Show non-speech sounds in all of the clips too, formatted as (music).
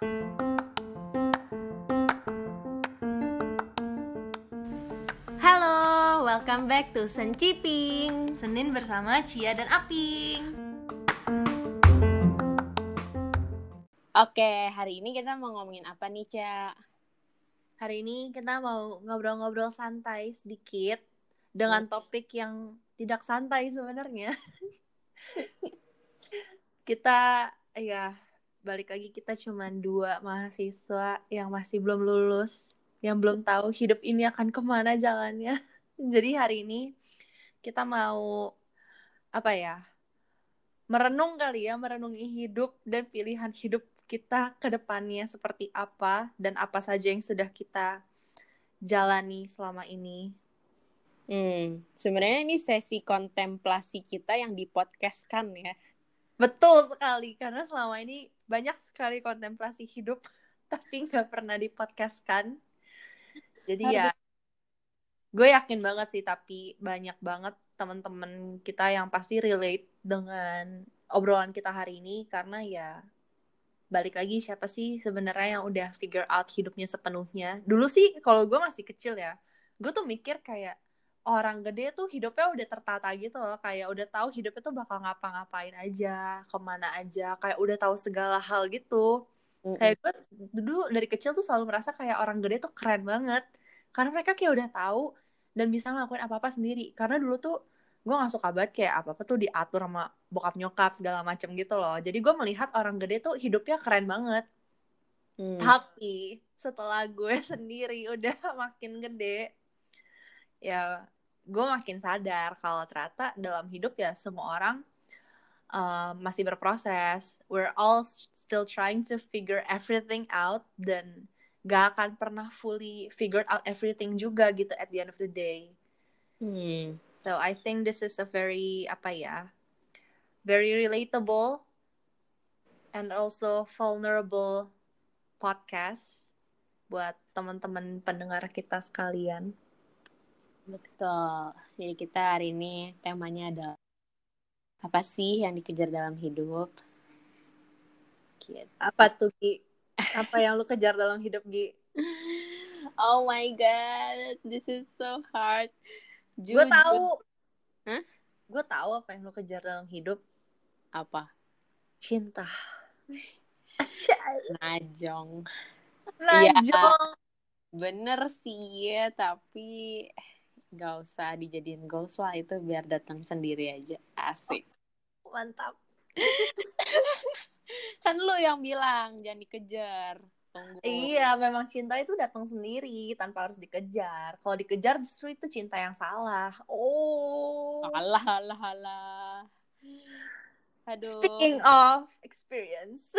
Halo, welcome back to Senciping. Senin bersama Cia dan Aping. Oke, hari ini kita mau ngomongin apa nih, Cia? Hari ini kita mau ngobrol-ngobrol santai sedikit dengan topik yang tidak santai sebenarnya. (laughs) kita ya balik lagi kita cuman dua mahasiswa yang masih belum lulus yang belum tahu hidup ini akan ke mana jalannya. (laughs) Jadi hari ini kita mau apa ya? Merenung kali ya, merenungi hidup dan pilihan hidup kita ke depannya seperti apa dan apa saja yang sudah kita jalani selama ini. Hmm, sebenarnya ini sesi kontemplasi kita yang dipodcastkan ya. Betul sekali, karena selama ini banyak sekali kontemplasi hidup (laughs) tapi nggak pernah dipodcastkan. Jadi ya gue yakin banget sih tapi banyak banget teman-teman kita yang pasti relate dengan obrolan kita hari ini karena ya balik lagi siapa sih sebenarnya yang udah figure out hidupnya sepenuhnya. Dulu sih kalau gue masih kecil ya gue tuh mikir kayak orang gede tuh hidupnya udah tertata gitu loh kayak udah tahu hidupnya tuh bakal ngapa-ngapain aja ke mana aja kayak udah tahu segala hal gitu mm -hmm. kayak gue dulu dari kecil tuh selalu merasa kayak orang gede tuh keren banget karena mereka kayak udah tahu dan bisa ngelakuin apa-apa sendiri karena dulu tuh gue gak suka banget kayak apa-apa tuh diatur sama bokap nyokap segala macem gitu loh jadi gue melihat orang gede tuh hidupnya keren banget hmm. tapi setelah gue (laughs) sendiri udah makin gede ya gue makin sadar kalau ternyata dalam hidup ya semua orang uh, masih berproses we're all still trying to figure everything out dan gak akan pernah fully figured out everything juga gitu at the end of the day. Hmm. So I think this is a very apa ya, very relatable and also vulnerable podcast buat teman-teman pendengar kita sekalian. Betul. Jadi kita hari ini temanya ada apa sih yang dikejar dalam hidup? Gitu. Apa tuh Ki? apa yang lu kejar dalam hidup Gi (laughs) oh my god this is so hard gue tahu huh? gue tahu apa yang lu kejar dalam hidup apa cinta (laughs) najong najong ya, bener sih tapi gak usah dijadiin goals lah itu biar datang sendiri aja asik mantap (laughs) kan lu yang bilang jangan dikejar Tunggu. Iya, memang cinta itu datang sendiri tanpa harus dikejar. Kalau dikejar justru itu cinta yang salah. Oh. Alah, alah, alah. Aduh. Speaking of experience.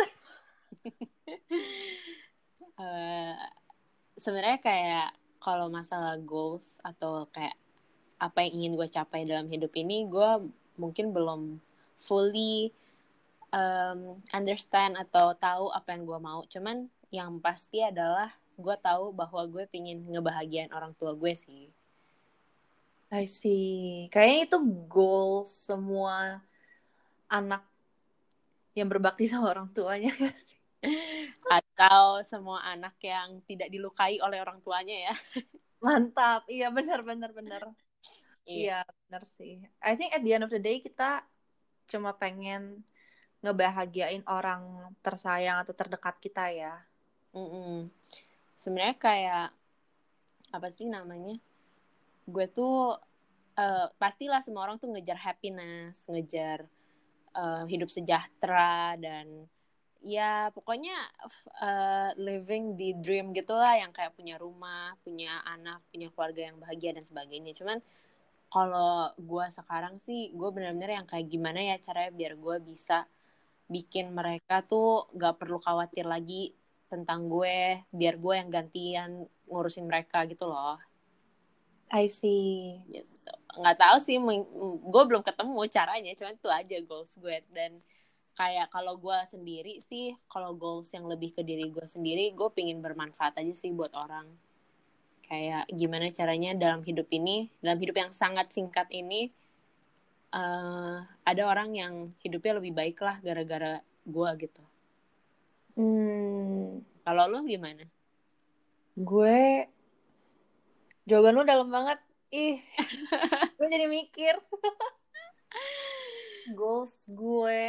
uh, (laughs) Sebenarnya kayak kalau masalah goals atau kayak apa yang ingin gue capai dalam hidup ini, gue mungkin belum fully um, understand atau tahu apa yang gue mau. Cuman yang pasti adalah gue tahu bahwa gue pingin ngebahagiain orang tua gue sih. I see. Kayaknya itu goal semua anak yang berbakti sama orang tuanya (laughs) (laughs) atau semua anak yang tidak dilukai oleh orang tuanya ya (laughs) mantap iya benar benar benar iya yeah, benar sih I think at the end of the day kita cuma pengen ngebahagiain orang tersayang atau terdekat kita ya. Mm -mm. Sebenarnya kayak apa sih namanya? Gue tuh uh, pastilah semua orang tuh ngejar happiness, ngejar uh, hidup sejahtera dan ya pokoknya uh, living the dream gitulah yang kayak punya rumah, punya anak, punya keluarga yang bahagia dan sebagainya. Cuman kalau gue sekarang sih gue benar-benar yang kayak gimana ya caranya biar gue bisa bikin mereka tuh gak perlu khawatir lagi tentang gue biar gue yang gantian ngurusin mereka gitu loh. I see. Gitu. Nggak tahu sih gue belum ketemu caranya cuman itu aja goals gue. Dan kayak kalau gue sendiri sih kalau goals yang lebih ke diri gue sendiri gue pingin bermanfaat aja sih buat orang kayak gimana caranya dalam hidup ini dalam hidup yang sangat singkat ini uh, ada orang yang hidupnya lebih baik lah gara-gara gue gitu. Hmm, Kalau lu gimana? Gue jawaban lu dalam banget. Ih, (laughs) gue jadi mikir. Goals gue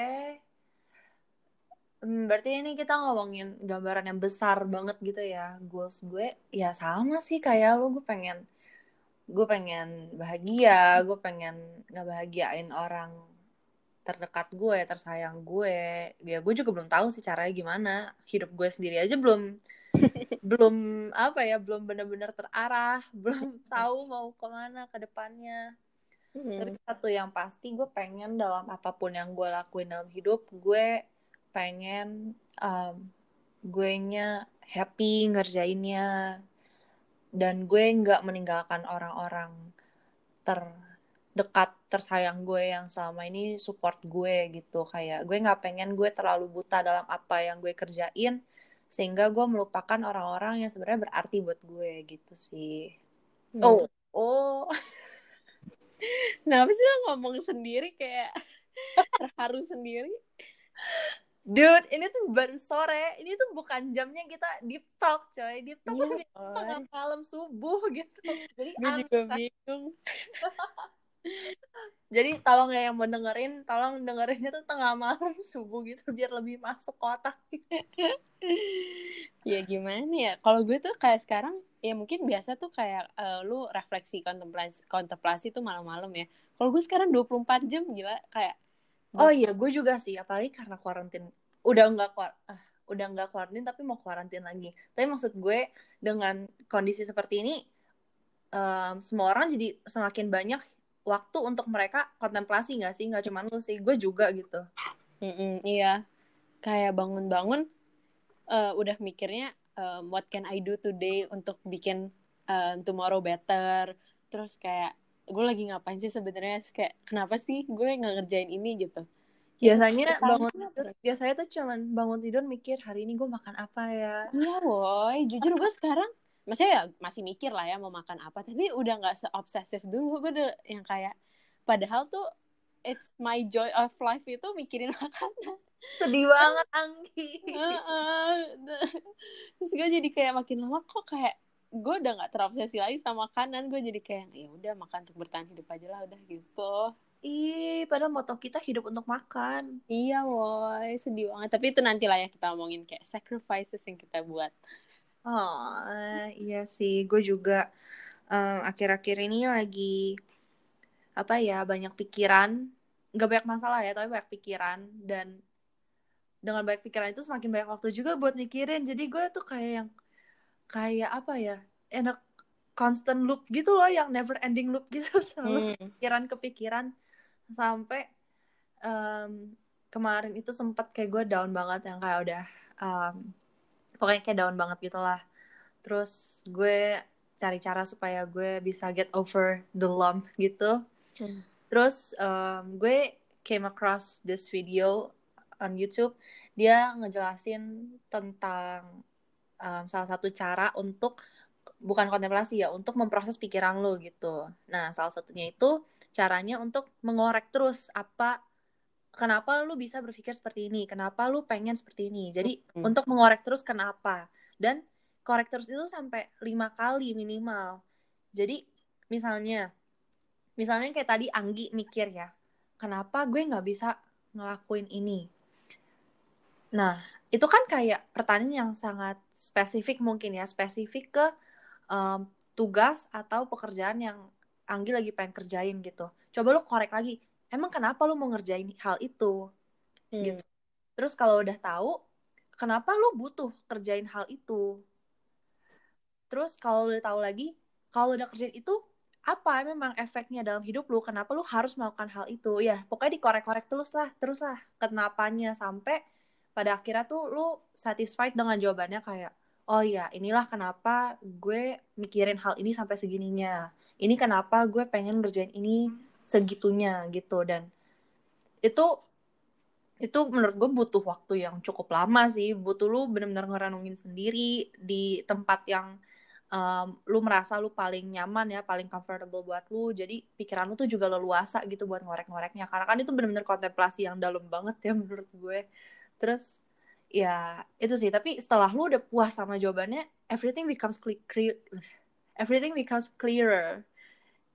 Hmm, berarti ini kita ngomongin gambaran yang besar banget gitu ya. Goals gue ya sama sih kayak lu gue pengen gue pengen bahagia, gue pengen ngebahagiain orang terdekat gue, tersayang gue. Ya gue juga belum tahu sih caranya gimana. Hidup gue sendiri aja belum (laughs) belum apa ya, belum benar-benar terarah, (laughs) belum tahu mau ke mana ke depannya. Tapi Hmm. satu yang pasti gue pengen dalam apa pun yang gue lakuin dalam hidup, gue pengen um, gue nya happy ngerjainnya. Dan gue nggak meninggalkan orang-orang terdekat tersayang gue yang selama ini support gue gitu. Kayak gue nggak pengen gue terlalu buta dalam apa yang gue kerjain sehingga gue melupakan orang-orang yang sebenarnya berarti buat gue gitu sih. Oh oh. (laughs) Kenapa sih lo ngomong sendiri kayak (laughs) terharu sendiri? Dude, ini tuh baru sore. Ini tuh bukan jamnya kita deep talk, coy. Deep talk Iya, tuh biasanya tengah malam subuh (laughs) gitu. Jadi Gue juga bingung. (laughs) Jadi tolong ya yang mau dengerin, tolong dengerinnya tuh tengah malam (laughs) subuh gitu biar lebih masuk ke otak. Ya gimana ya? Kalau gue tuh kayak sekarang ya mungkin biasa tuh kayak eh, lu refleksi kontemplasi kontemplasi tuh malam-malam ya. Kalau gue sekarang 24 jam gila kayak Oh iya, gue juga sih, apalagi karena kuarantin. Udah nggak ah, udah nggak kuarantin tapi mau kuarantin lagi. Tapi maksud gue dengan kondisi seperti ini, em, semua orang jadi semakin banyak waktu untuk mereka kontemplasi nggak sih? Nggak cuma lu sih, gue juga gitu. Mm-mm, iya kayak bangun-bangun eh, udah mikirnya eh, what can I do today untuk bikin eh, tomorrow better. Terus kayak gue lagi ngapain sih sebenarnya kayak kenapa sih gue nggak ngerjain ini gitu. Ya, Biasanya pertama bangun tidur, biasanya tuh cuman bangun tidur mikir hari ini gue makan apa ya. Iya woi, jujur gue sekarang maksudnya ya masih mikir lah ya mau makan apa, tapi udah nggak seobsesif dulu. Gue udah yang kayak padahal tuh it's my joy of life itu mikirin (laughs) makanan. Sedih banget Anggi. Heeh. Terus gue jadi kayak makin lama kok kayak gue udah nggak terobsesi lagi sama makanan. Gue jadi kayak ya udah makan untuk bertahan hidup aja lah udah gitu. Ih, padahal moto kita hidup untuk makan. Iya woi, sedih banget. Tapi itu nanti lah ya kita omongin kayak sacrifices yang kita buat. Oh, iya sih. Gue juga em, akhir-akhir ini lagi apa ya banyak pikiran. Gak banyak masalah ya, tapi banyak pikiran dan dengan banyak pikiran itu semakin banyak waktu juga buat mikirin. Jadi gue tuh kayak yang kayak apa ya, enak constant loop gitu loh, yang never ending loop gitu (laughs) selalu Hmm. pikiran kepikiran sampai em, kemarin itu sempet kayak gue down banget yang kayak udah em, pokoknya kayak down banget gitu lah terus gue cari cara supaya gue bisa get over the lump gitu Hmm. terus em, gue came across this video on YouTube dia ngejelasin tentang em, salah satu cara untuk bukan kontemplasi ya untuk memproses pikiran lo gitu. Nah salah satunya itu caranya untuk mengorek terus apa kenapa lu bisa berpikir seperti ini kenapa lu pengen seperti ini. Jadi Hmm. untuk mengorek terus kenapa. Dan korek terus itu sampai lima kali minimal. Jadi misalnya misalnya kayak tadi Anggi mikir ya kenapa gue nggak bisa ngelakuin ini nah itu kan kayak pertanyaan yang sangat spesifik mungkin ya spesifik ke em, tugas atau pekerjaan yang Anggi lagi pengen kerjain gitu. Coba lu korek lagi emang kenapa lu mau ngerjain hal itu? Hmm. Gitu. terus kalau udah tahu kenapa lu butuh kerjain hal itu? Terus kalau udah tahu lagi kalau udah kerjain itu apa memang efeknya dalam hidup lu? Kenapa lu harus melakukan hal itu? Ya pokoknya dikorek-korek terus lah terus lah kenapanya sampai pada akhirnya tuh lu satisfied dengan jawabannya kayak oh ya inilah kenapa gue mikirin hal ini sampai segininya. Ini kenapa gue pengen ngerjain ini segitunya gitu. Dan itu itu menurut gue butuh waktu yang cukup lama sih. Butuh lu bener-bener ngerenungin sendiri di tempat yang um, lu merasa lu paling nyaman ya paling comfortable buat lu. Jadi pikiran lu tuh juga leluasa gitu buat ngorek-ngoreknya. Karena kan itu bener-bener kontemplasi yang dalam banget ya menurut gue terus ya itu sih. Tapi setelah lu udah puas sama jawabannya everything becomes clear, everything becomes clearer.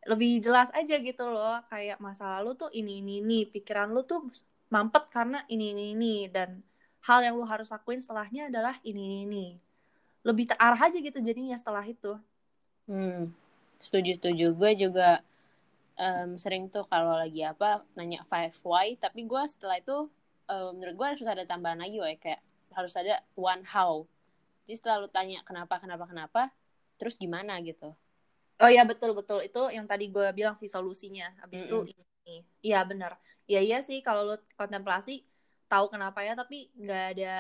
Lebih jelas aja gitu loh. Kayak masa lalu tuh ini ini ini. Pikiran lu tuh mampet karena ini ini ini. Dan hal yang lu harus lakuin setelahnya adalah ini ini ini. Lebih terarah aja gitu jadinya setelah itu. Hmm setuju setuju. Gue juga um, sering tuh kalau lagi apa nanya five why. Tapi gue setelah itu um, menurut gue harus ada tambahan lagi why kayak harus ada one how. Jadi setelah lu tanya kenapa kenapa kenapa terus gimana gitu. Oh ya betul betul. Itu yang tadi gue bilang sih solusinya. Habis Mm-mm. itu ini. Iya benar. Ya iya sih kalau lu kontemplasi tahu kenapa ya tapi nggak ada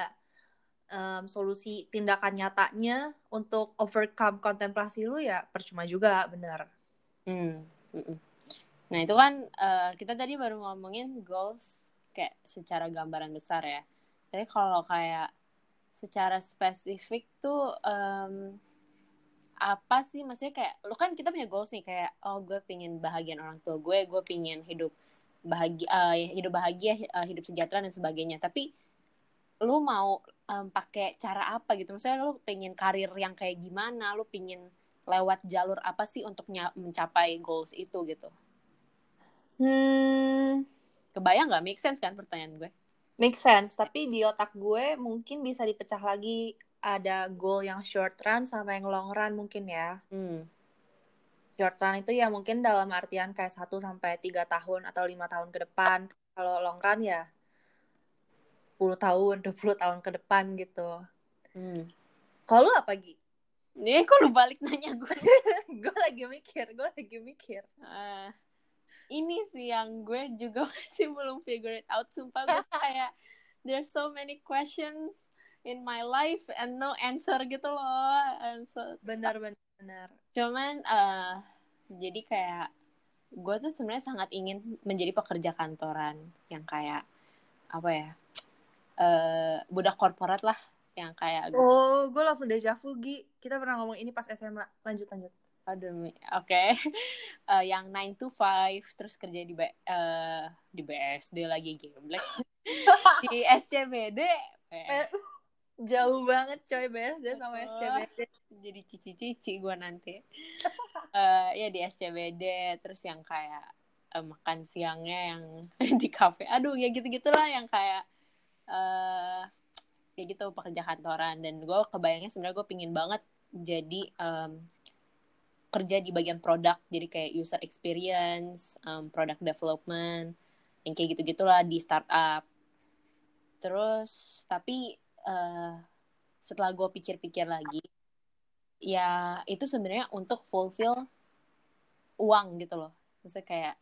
em, solusi tindakan nyatanya untuk overcome kontemplasi lu ya percuma juga benar. Hmm. Nah itu kan eh, kita tadi baru ngomongin goals kayak secara gambaran besar ya. Tapi kalau kayak secara spesifik tuh em, apa sih maksudnya kayak lu kan kita punya goals nih kayak oh gue pingin bahagian orang tua gue, gue pingin hidup bahagia, eh, hidup bahagia, eh, hidup sejahtera dan sebagainya. Tapi lu mau em, pakai cara apa gitu? Misalnya lu pengen karir yang kayak gimana? Lu pingin lewat jalur apa sih untuk mencapai goals itu gitu? hmm Kebayang nggak? Make sense kan pertanyaan gue? make sense tapi di otak gue mungkin bisa dipecah lagi ada goal yang short run sama yang long run mungkin ya Hmm. short run itu ya mungkin dalam artian kayak 1 sampai 3 tahun atau lima tahun ke depan. Kalau long run ya 10 tahun, 20 tahun ke depan gitu. Hmm. Kalau lu apa Gi? Nih kok lu balik nanya gue? (laughs) gue lagi mikir, gue lagi mikir. Ah, ini sih yang gue juga (laughs) masih belum figure it out. Sumpah gue kayak there's so many questions in my life and no answer gitu loh. So, Benar benar benar. cuman eh jadi kayak gue tuh sebenarnya sangat ingin menjadi pekerja kantoran yang kayak apa ya eh budak korporat lah yang kayak Oh, gue langsung deja vu Gi. Kita pernah ngomong ini pas SMA. Lanjut lanjut. Aduh, Mi. oke. (laughs) Eh, yang 9 to 5 terus kerja di B- eh, di BSD lagi geblek. (laughs) di SCBD. eh, Jauh banget coy BSD sama Oh. SCBD. jadi cici-cici gue nanti. Eh, ya di SCBD terus yang kayak eh, makan siangnya yang (laughs) di kafe. Aduh, ya gitu-gitulah yang kayak eh ya gitu pekerja kantoran dan gue kebayangnya sebenarnya gue pingin banget jadi em, kerja di bagian produk jadi kayak user experience, em, product development, yang kayak gitu-gitulah di startup. Terus tapi eh, setelah gue pikir-pikir lagi, ya itu sebenarnya untuk fulfill uang gitu loh. Maksudnya kayak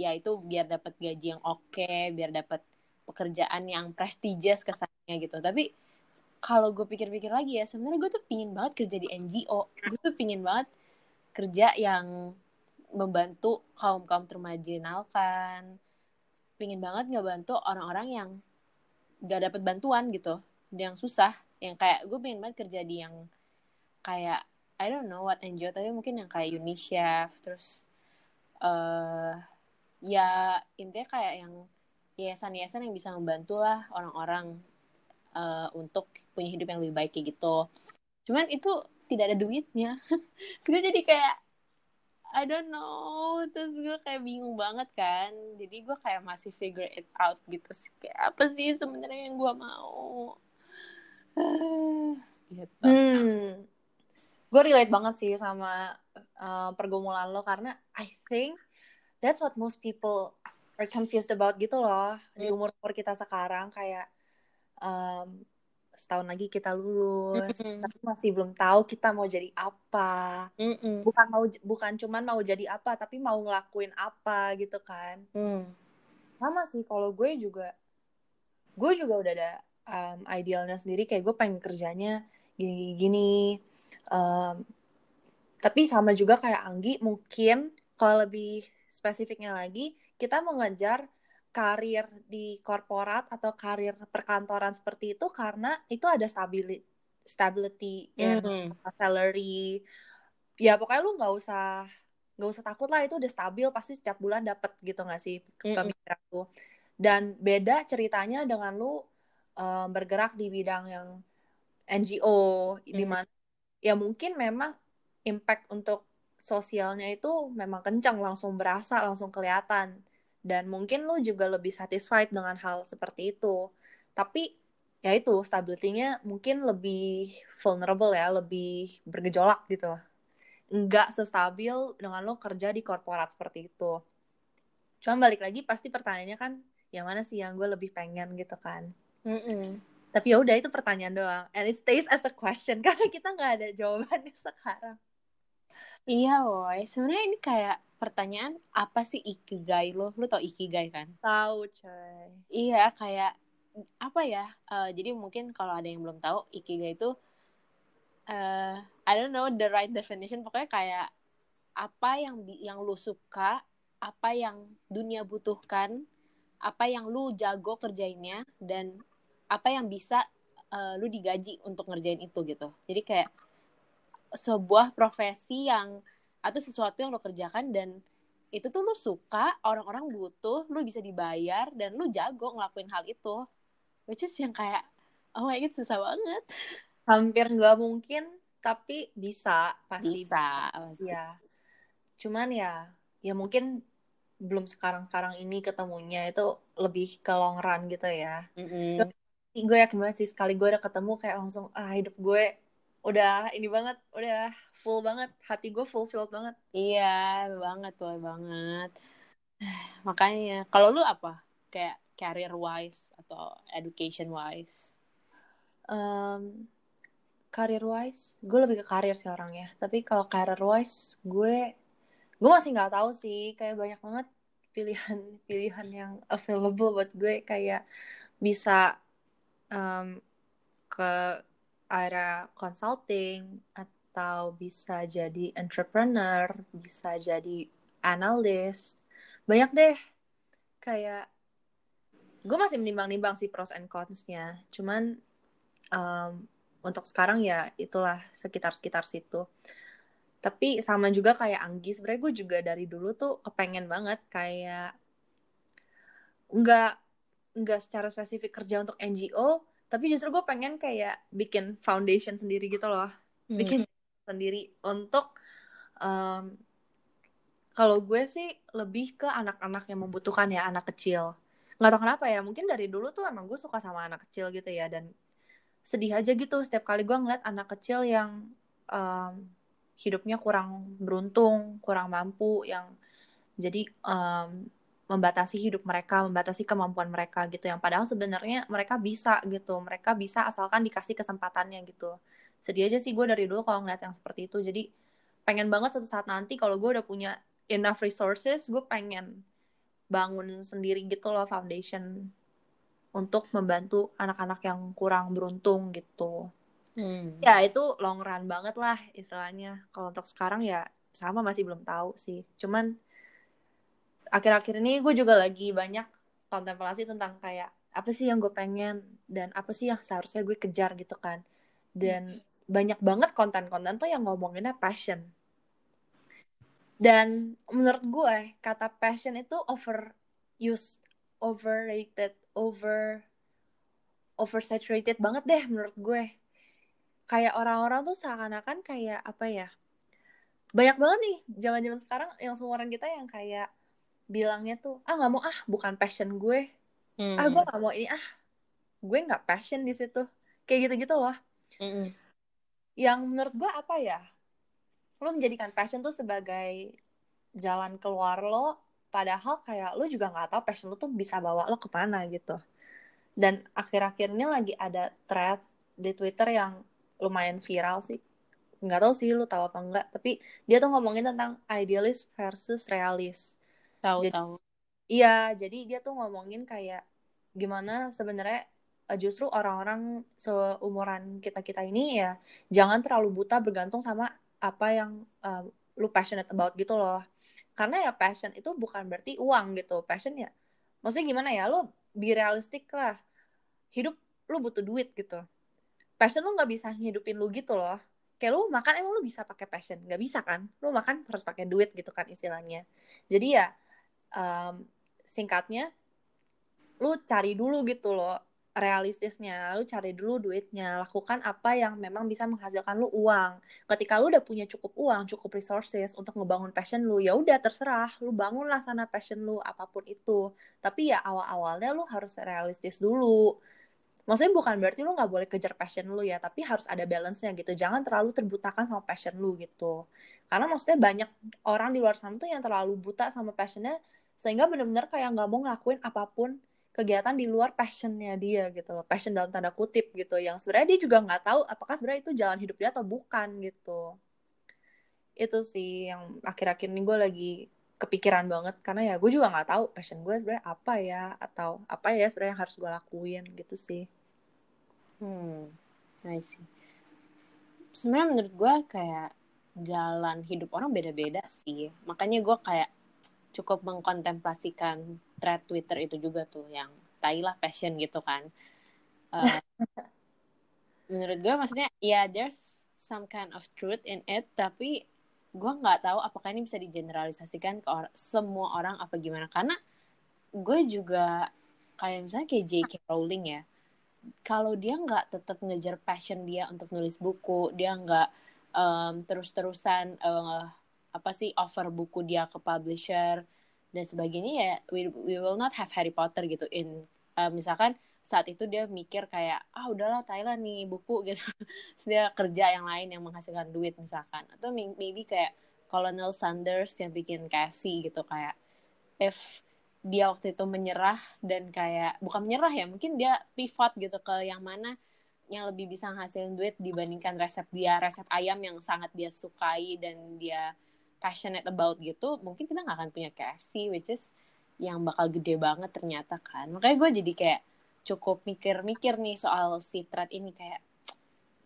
ya itu biar dapat gaji yang oke, biar dapat pekerjaan yang prestigious kesannya gitu. Tapi kalau gue pikir-pikir lagi ya, sebenarnya gue tuh pingin banget kerja di NGO. Gue tuh pingin banget kerja yang membantu kaum kaum termarginalkan. Pingin banget ngebantu orang-orang yang gak dapat bantuan gitu, yang susah. Yang kayak gue pengen banget kerja di yang kayak I don't know what NGO tapi mungkin yang kayak UNICEF terus eh ya intinya kayak yang yayasan-yayasan yang bisa membantu lah orang-orang eh, untuk punya hidup yang lebih baik kayak gitu. Cuman itu tidak ada duitnya. (laughs) Terus gue jadi kayak I don't know, terus gue kayak bingung banget kan. Jadi gue kayak masih figure it out gitu sih. Kayak apa sih sebenarnya yang gue mau? (sighs) gitu. Hmm. Gue relate banget sih sama uh, pergumulan lo karena I think that's what most people are confused about gitu loh di Hmm. umur-umur kita sekarang kayak um, setahun lagi kita lulus Mm-mm. tapi masih belum tahu kita mau jadi apa Mm-mm. bukan mau bukan cuman mau jadi apa tapi mau ngelakuin apa gitu kan Hmm. sama sih kalau gue juga gue juga udah ada um, idealnya sendiri kayak gue pengen kerjanya gini gini Um, tapi sama juga kayak Anggi mungkin kalau lebih spesifiknya lagi kita mengejar karir di korporat atau karir perkantoran seperti itu karena itu ada stability stability yang Hmm. salary ya pokoknya lu nggak usah nggak usah takut lah itu udah stabil pasti setiap bulan dapet gitu nggak sih Mm-mm. pemikiran aku dan beda ceritanya dengan lu uh, bergerak di bidang yang NGO hmm. di mana ya mungkin memang impact untuk sosialnya itu memang kencang langsung berasa langsung kelihatan dan mungkin lu juga lebih satisfied dengan hal seperti itu. Tapi ya itu stability-nya mungkin lebih vulnerable ya lebih bergejolak gitu. Nggak sestabil dengan lo kerja di korporat seperti itu. Cuma balik lagi pasti pertanyaannya kan yang mana sih yang gue lebih pengen gitu kan. Mm -mm. tapi ya udah itu pertanyaan doang. And it stays as a question (laughs) karena kita nggak ada jawabannya sekarang. Iya, woi. Sebenarnya ini kayak pertanyaan apa sih ikigai lo? Lo tau ikigai kan? Tahu, coy. Iya, kayak apa ya? Uh, jadi mungkin kalau ada yang belum tahu, ikigai itu uh, I don't know the right definition. Pokoknya kayak apa yang yang lo suka, apa yang dunia butuhkan, apa yang lu jago kerjainnya dan apa yang bisa uh, lu digaji untuk ngerjain itu gitu. Jadi kayak sebuah profesi yang atau sesuatu yang lo kerjakan dan itu tuh lo suka orang-orang butuh lo bisa dibayar dan lo jago ngelakuin hal itu which is yang kayak oh my god susah banget (laughs) hampir nggak mungkin tapi bisa pasti bisa pasti. ya cuman ya ya mungkin belum sekarang sekarang ini ketemunya itu lebih ke long run gitu ya mm -hmm. gue yakin banget sih sekali gue udah ketemu kayak langsung ah hidup gue udah ini banget, udah full banget, hati gue fulfilled banget. Iya, banget tuh, banget. (sighs) Makanya, kalau lu apa? Kayak career wise atau education wise? Um, career wise, gue lebih ke karir sih orangnya. Tapi kalau career wise, gue gue masih nggak tahu sih. Kayak banyak banget pilihan-pilihan (laughs) yang available buat gue. Kayak bisa um, ke area consulting atau bisa jadi entrepreneur, bisa jadi analis. Banyak deh. Kayak gue masih menimbang-nimbang sih pros and cons-nya. Cuman um, untuk sekarang ya itulah sekitar-sekitar situ. Tapi sama juga kayak Anggi, sebenarnya gue juga dari dulu tuh kepengen banget kayak nggak nggak secara spesifik kerja untuk NGO, tapi justru gue pengen kayak bikin foundation sendiri gitu loh hmm. bikin sendiri untuk um, kalau gue sih lebih ke anak-anak yang membutuhkan ya anak kecil nggak tau kenapa ya mungkin dari dulu tuh emang gue suka sama anak kecil gitu ya dan sedih aja gitu setiap kali gue ngeliat anak kecil yang um, hidupnya kurang beruntung kurang mampu yang jadi um, membatasi hidup mereka, membatasi kemampuan mereka gitu yang padahal sebenarnya mereka bisa gitu, mereka bisa asalkan dikasih kesempatannya gitu. Sedih aja sih gue dari dulu kalau ngeliat yang seperti itu. Jadi pengen banget suatu saat nanti kalau gue udah punya enough resources, gue pengen bangun sendiri gitu loh foundation untuk membantu anak-anak yang kurang beruntung gitu. Hmm. Ya itu long run banget lah istilahnya. Kalau untuk sekarang ya sama masih belum tahu sih. Cuman akhir-akhir ini gue juga lagi banyak kontemplasi tentang kayak apa sih yang gue pengen dan apa sih yang seharusnya gue kejar gitu kan. Dan hmm. banyak banget konten-konten tuh yang ngomonginnya passion. Dan menurut gue kata passion itu over use overrated over oversaturated banget deh menurut gue. Kayak orang-orang tuh seakan-akan kayak apa ya banyak banget nih zaman-zaman sekarang yang seumuran kita yang kayak bilangnya tuh ah nggak mau ah bukan passion gue. Hmm. ah gue nggak mau ini ah gue nggak passion di situ. Kayak gitu gitu loh. Hmm. yang menurut gue apa ya? Lo menjadikan passion tuh sebagai jalan keluar lo padahal kayak lo juga nggak tahu passion lo tuh bisa bawa lo ke mana gitu. Dan akhir-akhir ini lagi ada thread di Twitter yang lumayan viral sih. Nggak tahu sih lo tahu apa enggak tapi dia tuh ngomongin tentang idealis versus realis tahu jadi, tahu. iya jadi dia tuh ngomongin kayak gimana sebenarnya eh, justru orang-orang seumuran kita kita ini ya jangan terlalu buta bergantung sama apa yang uh, lu passionate about gitu loh. Karena ya passion itu bukan berarti uang gitu. Passion ya maksudnya gimana ya lu be realistik lah. Hidup lu butuh duit gitu. Passion lu nggak bisa ngidupin lu gitu loh. Kayak lu makan emang lu bisa pakai passion? Nggak bisa kan? Lu makan harus pakai duit gitu kan istilahnya. Jadi ya um, singkatnya lu cari dulu gitu loh realistisnya. Lu cari dulu duitnya lakukan apa yang memang bisa menghasilkan lu uang. Ketika lu udah punya cukup uang cukup resources untuk ngebangun passion lu ya udah terserah. Lu bangunlah sana passion lu apa pun itu. Tapi ya awal-awalnya lu harus realistis dulu. Maksudnya bukan berarti lu nggak boleh kejar passion lu ya tapi harus ada balance-nya gitu. Jangan terlalu terbutakan sama passion lu gitu. Karena maksudnya banyak orang di luar sana tuh yang terlalu buta sama passionnya sehingga bener-bener kayak nggak mau ngelakuin apa pun kegiatan di luar passionnya dia gitu loh. Passion dalam tanda kutip gitu. Yang sebenarnya dia juga nggak tahu apakah sebenarnya itu jalan hidup dia atau bukan gitu. Itu sih yang akhir-akhir ini gue lagi kepikiran banget. Karena ya gue juga nggak tahu passion gue sebenarnya apa ya? Atau apa ya sebenarnya yang harus gue lakuin gitu sih. Hmm I see. Sebenarnya menurut gue kayak jalan hidup orang beda-beda sih. Makanya gue kayak cukup mengkontemplasikan thread Twitter itu juga tuh yang tailah passion gitu kan. Uh, (laughs) menurut gue maksudnya ya yeah, there's some kind of truth in it tapi gue nggak tahu apakah ini bisa digeneralisasikan ke or semua orang apa gimana karena gue juga kayak misalnya kayak J.K. Rowling ya kalau dia nggak tetap ngejar passion dia untuk nulis buku dia nggak um, terus-terusan uh, apa sih offer buku dia ke publisher dan sebagainya ya we, we will not have Harry Potter gitu. In uh, misalkan saat itu dia mikir kayak ah udahlah Thailand nih buku (laughs) gitu. Terus dia kerja yang lain yang menghasilkan duit misalkan. Atau maybe kayak Colonel Sanders yang bikin Cassie gitu kayak if dia waktu itu menyerah dan kayak bukan menyerah ya mungkin dia pivot gitu ke yang mana yang lebih bisa ngasilin duit dibandingkan resep dia resep ayam yang sangat dia sukai dan dia passionate about gitu mungkin kita nggak akan punya KFC which is yang bakal gede banget ternyata kan. Makanya gue jadi kayak cukup mikir-mikir nih soal si thread ini kayak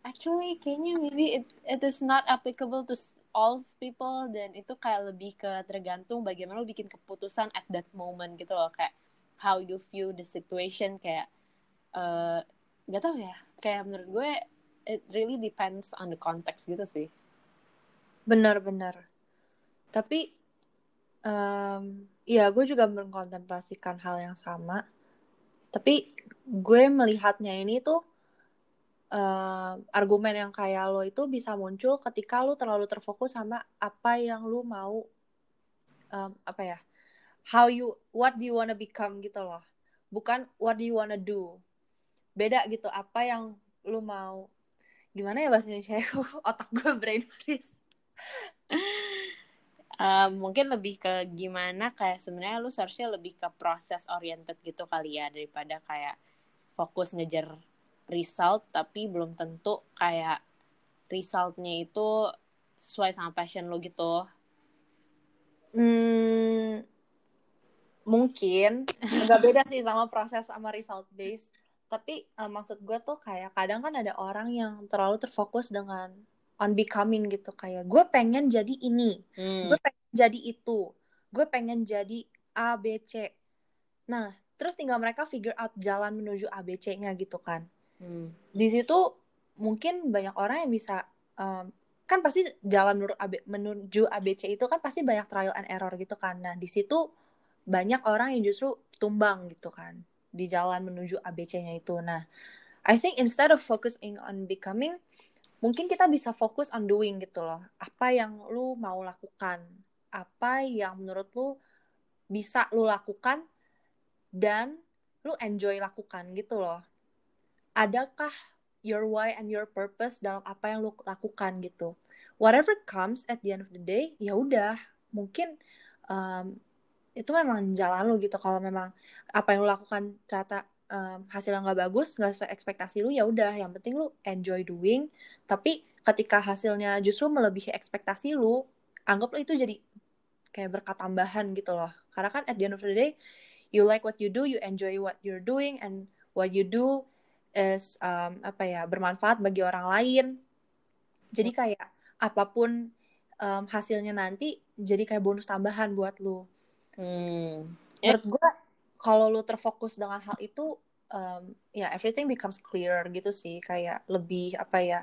actually kayaknya maybe it, it is not applicable to all people. Dan itu kayak lebih ke tergantung bagaimana lo bikin keputusan at that moment gitu loh. Kayak how you view the situation kayak uh, eh, gak tau ya. Kayak menurut gue it really depends on the context gitu sih. Benar-benar tapi um, ya gue juga mengkontemplasikan hal yang sama. Tapi gue melihatnya ini tuh uh, argumen yang kayak lo itu bisa muncul ketika lo terlalu terfokus sama apa yang lo mau um, apa ya how you what do you wanna become gitu loh. Bukan what do you wanna do. Beda gitu apa yang lo mau. Gimana ya bahasa Indonesia (laughs) otak gue brain freeze mungkin lebih ke gimana kayak sebenarnya lu seharusnya lebih ke proses oriented gitu kali ya daripada kayak fokus ngejar result tapi belum tentu kayak resultnya itu sesuai sama passion lo gitu. Hmm, mungkin nggak beda sih sama proses sama result based. Tapi uh, maksud gue tuh kayak kadang kan ada orang yang terlalu terfokus dengan on becoming gitu kayak gue pengen jadi ini hmm. gue pengen jadi itu gue pengen jadi A B C nah terus tinggal mereka figure out jalan menuju A B C-nya gitu kan hmm. di situ mungkin banyak orang yang bisa um, kan pasti jalan menuju AB, menuju ABC itu kan pasti banyak trial and error gitu kan nah di situ banyak orang yang justru tumbang gitu kan di jalan menuju ABC-nya itu nah I think instead of focusing on becoming mungkin kita bisa fokus on doing gitu loh. Apa yang lu mau lakukan, apa yang menurut lu bisa lu lakukan dan lu enjoy lakukan gitu loh. Adakah your why and your purpose dalam apa yang lu lakukan gitu. Whatever comes at the end of the day, ya udah, mungkin um, itu memang jalan lu gitu. Kalau memang apa yang lu lakukan ternyata um, hasilnya nggak bagus nggak sesuai ekspektasi lu ya udah. Yang penting lu enjoy doing. Tapi ketika hasilnya justru melebihi ekspektasi lu anggap lu itu jadi kayak berkat tambahan gitu loh. Karena kan at the end of the day you like what you do you enjoy what you're doing and what you do is um, apa ya bermanfaat bagi orang lain. Jadi kayak apa pun um, hasilnya nanti jadi kayak bonus tambahan buat lu. Hmm. menurut gue kalau lu terfokus dengan hal itu um, ya yeah, everything becomes clear gitu sih. Kayak lebih apa ya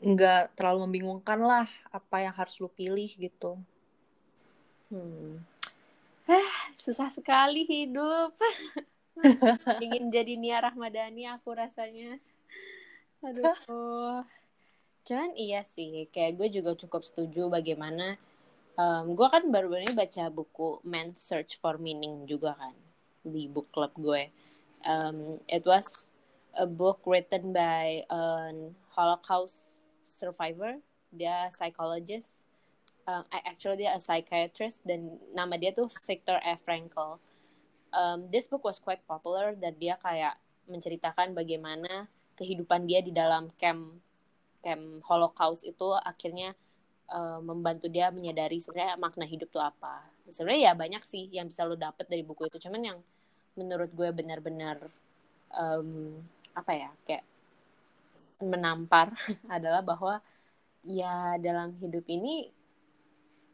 nggak terlalu membingungkan lah apa yang harus lu pilih gitu. Hmm. eh susah sekali hidup. (laughs) Ingin jadi Nia Rahmadani aku rasanya. Aduh. Cuman iya sih kayak gue juga cukup setuju bagaimana um, gue kan baru-baru ini baca buku Man's Search for Meaning juga kan di book club gue um, it was a book written by a Holocaust survivor dia psychologist um, actually dia a psychiatrist dan nama dia tuh Viktor F. Frankl um, this book was quite popular dan dia kayak menceritakan bagaimana kehidupan dia di dalam camp camp Holocaust itu akhirnya uh, membantu dia menyadari sebenarnya makna hidup tuh apa. Sebenarnya ya banyak sih yang bisa lo dapet dari buku itu. Cuman yang menurut gue benar-benar um, apa ya kayak menampar (laughs) adalah bahwa ya dalam hidup ini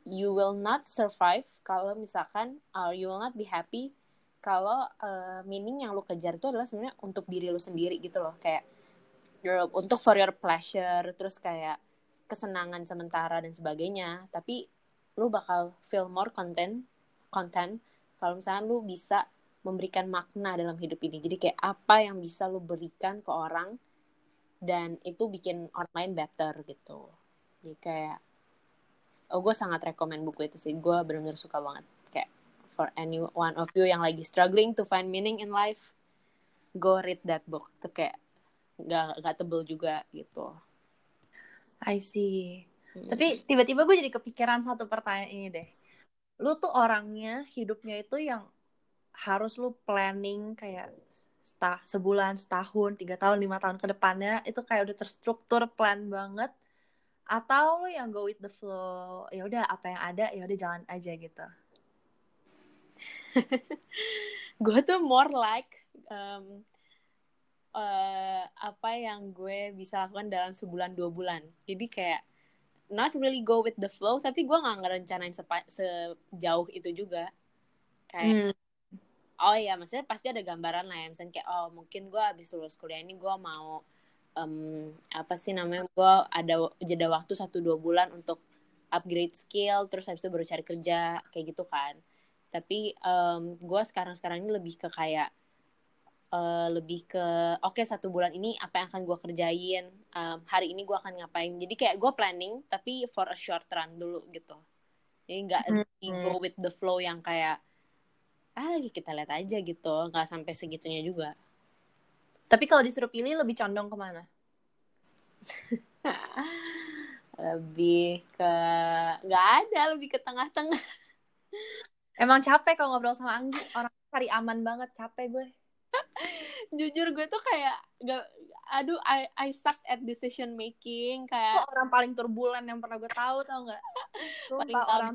you will not survive kalau misalkan or you will not be happy kalau uh, meaning yang lo kejar itu adalah sebenarnya untuk diri lo sendiri gitu loh. Kayak your, untuk for your pleasure terus kayak kesenangan sementara dan sebagainya. Tapi lu bakal feel more content content kalau misalnya lu bisa memberikan makna dalam hidup ini jadi kayak apa yang bisa lu berikan ke orang dan itu bikin orang lain better gitu jadi kayak oh gue sangat rekomend buku itu sih gue benar-benar suka banget kayak for any one of you yang lagi struggling to find meaning in life go read that book tuh kayak nggak nggak tebel juga gitu. I see. Hmm. Tapi tiba-tiba gue jadi kepikiran satu pertanyaan ini deh. Lu tuh orangnya hidupnya itu yang harus lu planning kayak setah, sebulan, setahun, tiga tahun, lima tahun ke depannya itu kayak udah terstruktur plan banget. Atau lu yang go with the flow ya udah apa yang ada ya udah jalan aja gitu. (laughs) Gue tuh more like um, uh, apa yang gue bisa lakukan dalam sebulan dua bulan. Jadi kayak not really go with the flow tapi gue nggak ngerencanain sejauh itu juga. Kayak hmm. Oh ya maksudnya pasti ada gambaran lah ya. Misalnya kayak oh mungkin gue habis lulus kuliah ini gue mau um, apa sih namanya gue ada jeda waktu satu dua bulan untuk upgrade skill terus habis itu baru cari kerja kayak gitu kan. Tapi um, gue sekarang sekarang ini lebih ke kayak uh, lebih ke oke okay, satu bulan ini apa yang akan gue kerjain um, hari ini gue akan ngapain. Jadi kayak gue planning tapi for a short run dulu gitu. Jadi nggak mm-hmm. go with the flow yang kayak ah kita lihat aja gitu. Nggak sampai segitunya juga. Tapi kalau disuruh pilih lebih condong ke mana? (laughs) Lebih ke nggak ada lebih ke tengah-tengah. Emang capek kalau ngobrol sama Anggi. Orang cari aman banget capek gue. (laughs) Jujur gue tuh kayak gak aduh I, I suck at decision making kayak Kok orang paling turbulen yang pernah gue tahu tau nggak? (laughs) Paling labil. orang,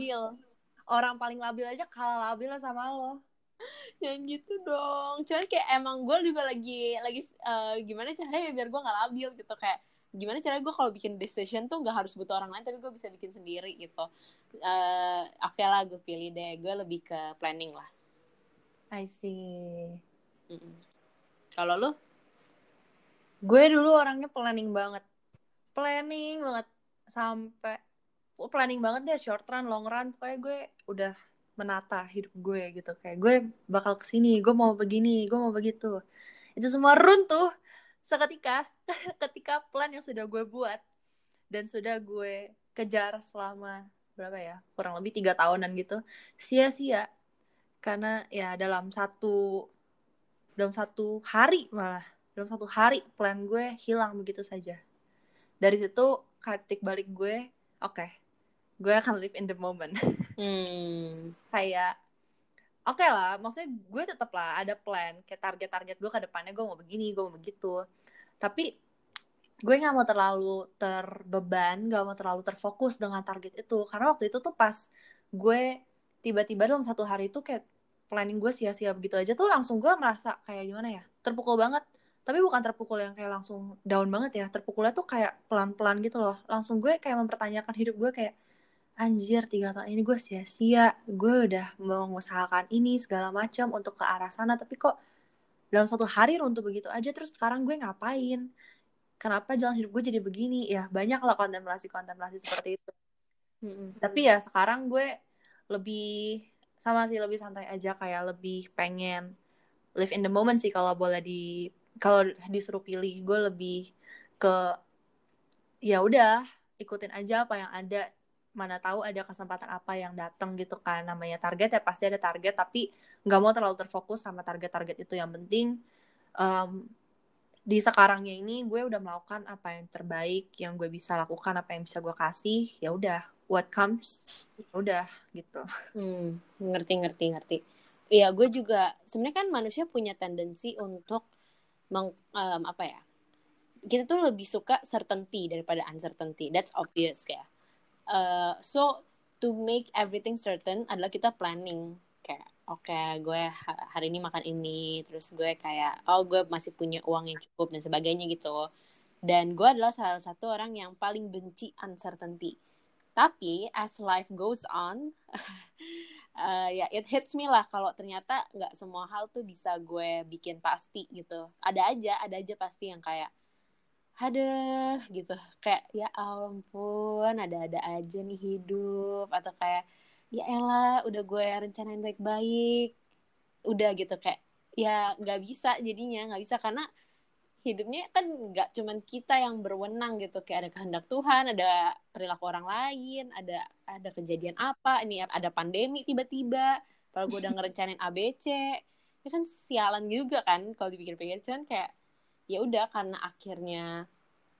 orang paling labil aja kalah labil sama lo (laughs) yang gitu dong. Cuman kayak emang gue juga lagi lagi uh, gimana caranya biar gue gak labil gitu. Kayak gimana caranya gue kalau bikin decision tuh gak harus butuh orang lain tapi gue bisa bikin sendiri gitu. Uh, oke okay lah gue pilih deh. Gue lebih ke planning lah. I see. Kalau lu? Gue dulu orangnya planning banget. Planning banget. Sampai oh, planning banget deh short run, long run, pokoknya gue udah menata hidup gue gitu. Kayak gue bakal ke sini, gue mau begini, gue mau begitu. Itu semua runtuh seketika (laughs) ketika plan yang sudah gue buat dan sudah gue kejar selama berapa ya kurang lebih tiga tahunan gitu sia-sia. Karena ya dalam satu dalam satu hari malah dalam satu hari plan gue hilang begitu saja. Dari situ titik balik gue oke okay, gue akan live in the moment (laughs) hmm. kayak oke okay lah maksudnya gue tetap lah ada plan kayak target-target gue ke depannya gue mau begini gue mau begitu. Tapi gue nggak mau terlalu terbeban gak mau terlalu terfokus dengan target itu. Karena waktu itu tuh pas gue tiba-tiba dalam satu hari itu kayak planning gue sia-sia begitu aja tuh langsung gue merasa kayak gimana ya terpukul banget. Tapi bukan terpukul yang kayak langsung down banget ya terpukulnya tuh kayak pelan-pelan gitu loh. Langsung gue kayak mempertanyakan hidup gue kayak anjir tiga tahun ini gue sia-sia. Gue udah mengusahakan ini segala macam untuk ke arah sana tapi kok dalam satu hari runtuh begitu aja terus sekarang gue ngapain? Kenapa jalan hidup gue jadi begini? Ya banyak lah kontemplasi kontemplasi seperti itu. Mm -hmm. tapi ya sekarang gue lebih sama sih lebih santai aja kayak lebih pengen live in the moment sih kalau boleh di kalau disuruh pilih. Gue lebih ke ya udah ikutin aja apa yang ada mana tahu ada kesempatan apa yang datang gitu kan namanya target ya pasti ada target tapi nggak mau terlalu terfokus sama target-target itu yang penting um, di sekarangnya ini gue udah melakukan apa yang terbaik yang gue bisa lakukan apa yang bisa gue kasih ya udah what comes ya udah gitu hmm, ngerti ngerti ngerti Iya, gue juga sebenarnya kan manusia punya tendensi untuk meng, um, apa ya? Kita tuh lebih suka certainty daripada uncertainty. That's obvious ya. Uh, so to make everything certain adalah kita planning. Kayak oke okay, gue hari ini makan ini terus gue kayak oh gue masih punya uang yang cukup dan sebagainya gitu. Dan gue adalah salah satu orang yang paling benci uncertainty. Tapi as life goes on uh, (laughs) ya it hits me lah kalau ternyata nggak semua hal tuh bisa gue bikin pasti gitu. Ada aja ada aja pasti yang kayak ada gitu. Kayak ya ampun ada-ada aja nih hidup. Atau kayak ya elah udah gue rencanain baik-baik. Udah gitu kayak ya nggak bisa jadinya nggak bisa. Karena hidupnya kan nggak cuman kita yang berwenang gitu. Kayak ada kehendak Tuhan ada perilaku orang lain ada ada kejadian apa ini ada pandemi tiba-tiba. Kalau gue udah (laughs) ngerencanain ABC ya kan sialan juga kan kalau dipikir-pikir. Cuman kayak ya udah karena akhirnya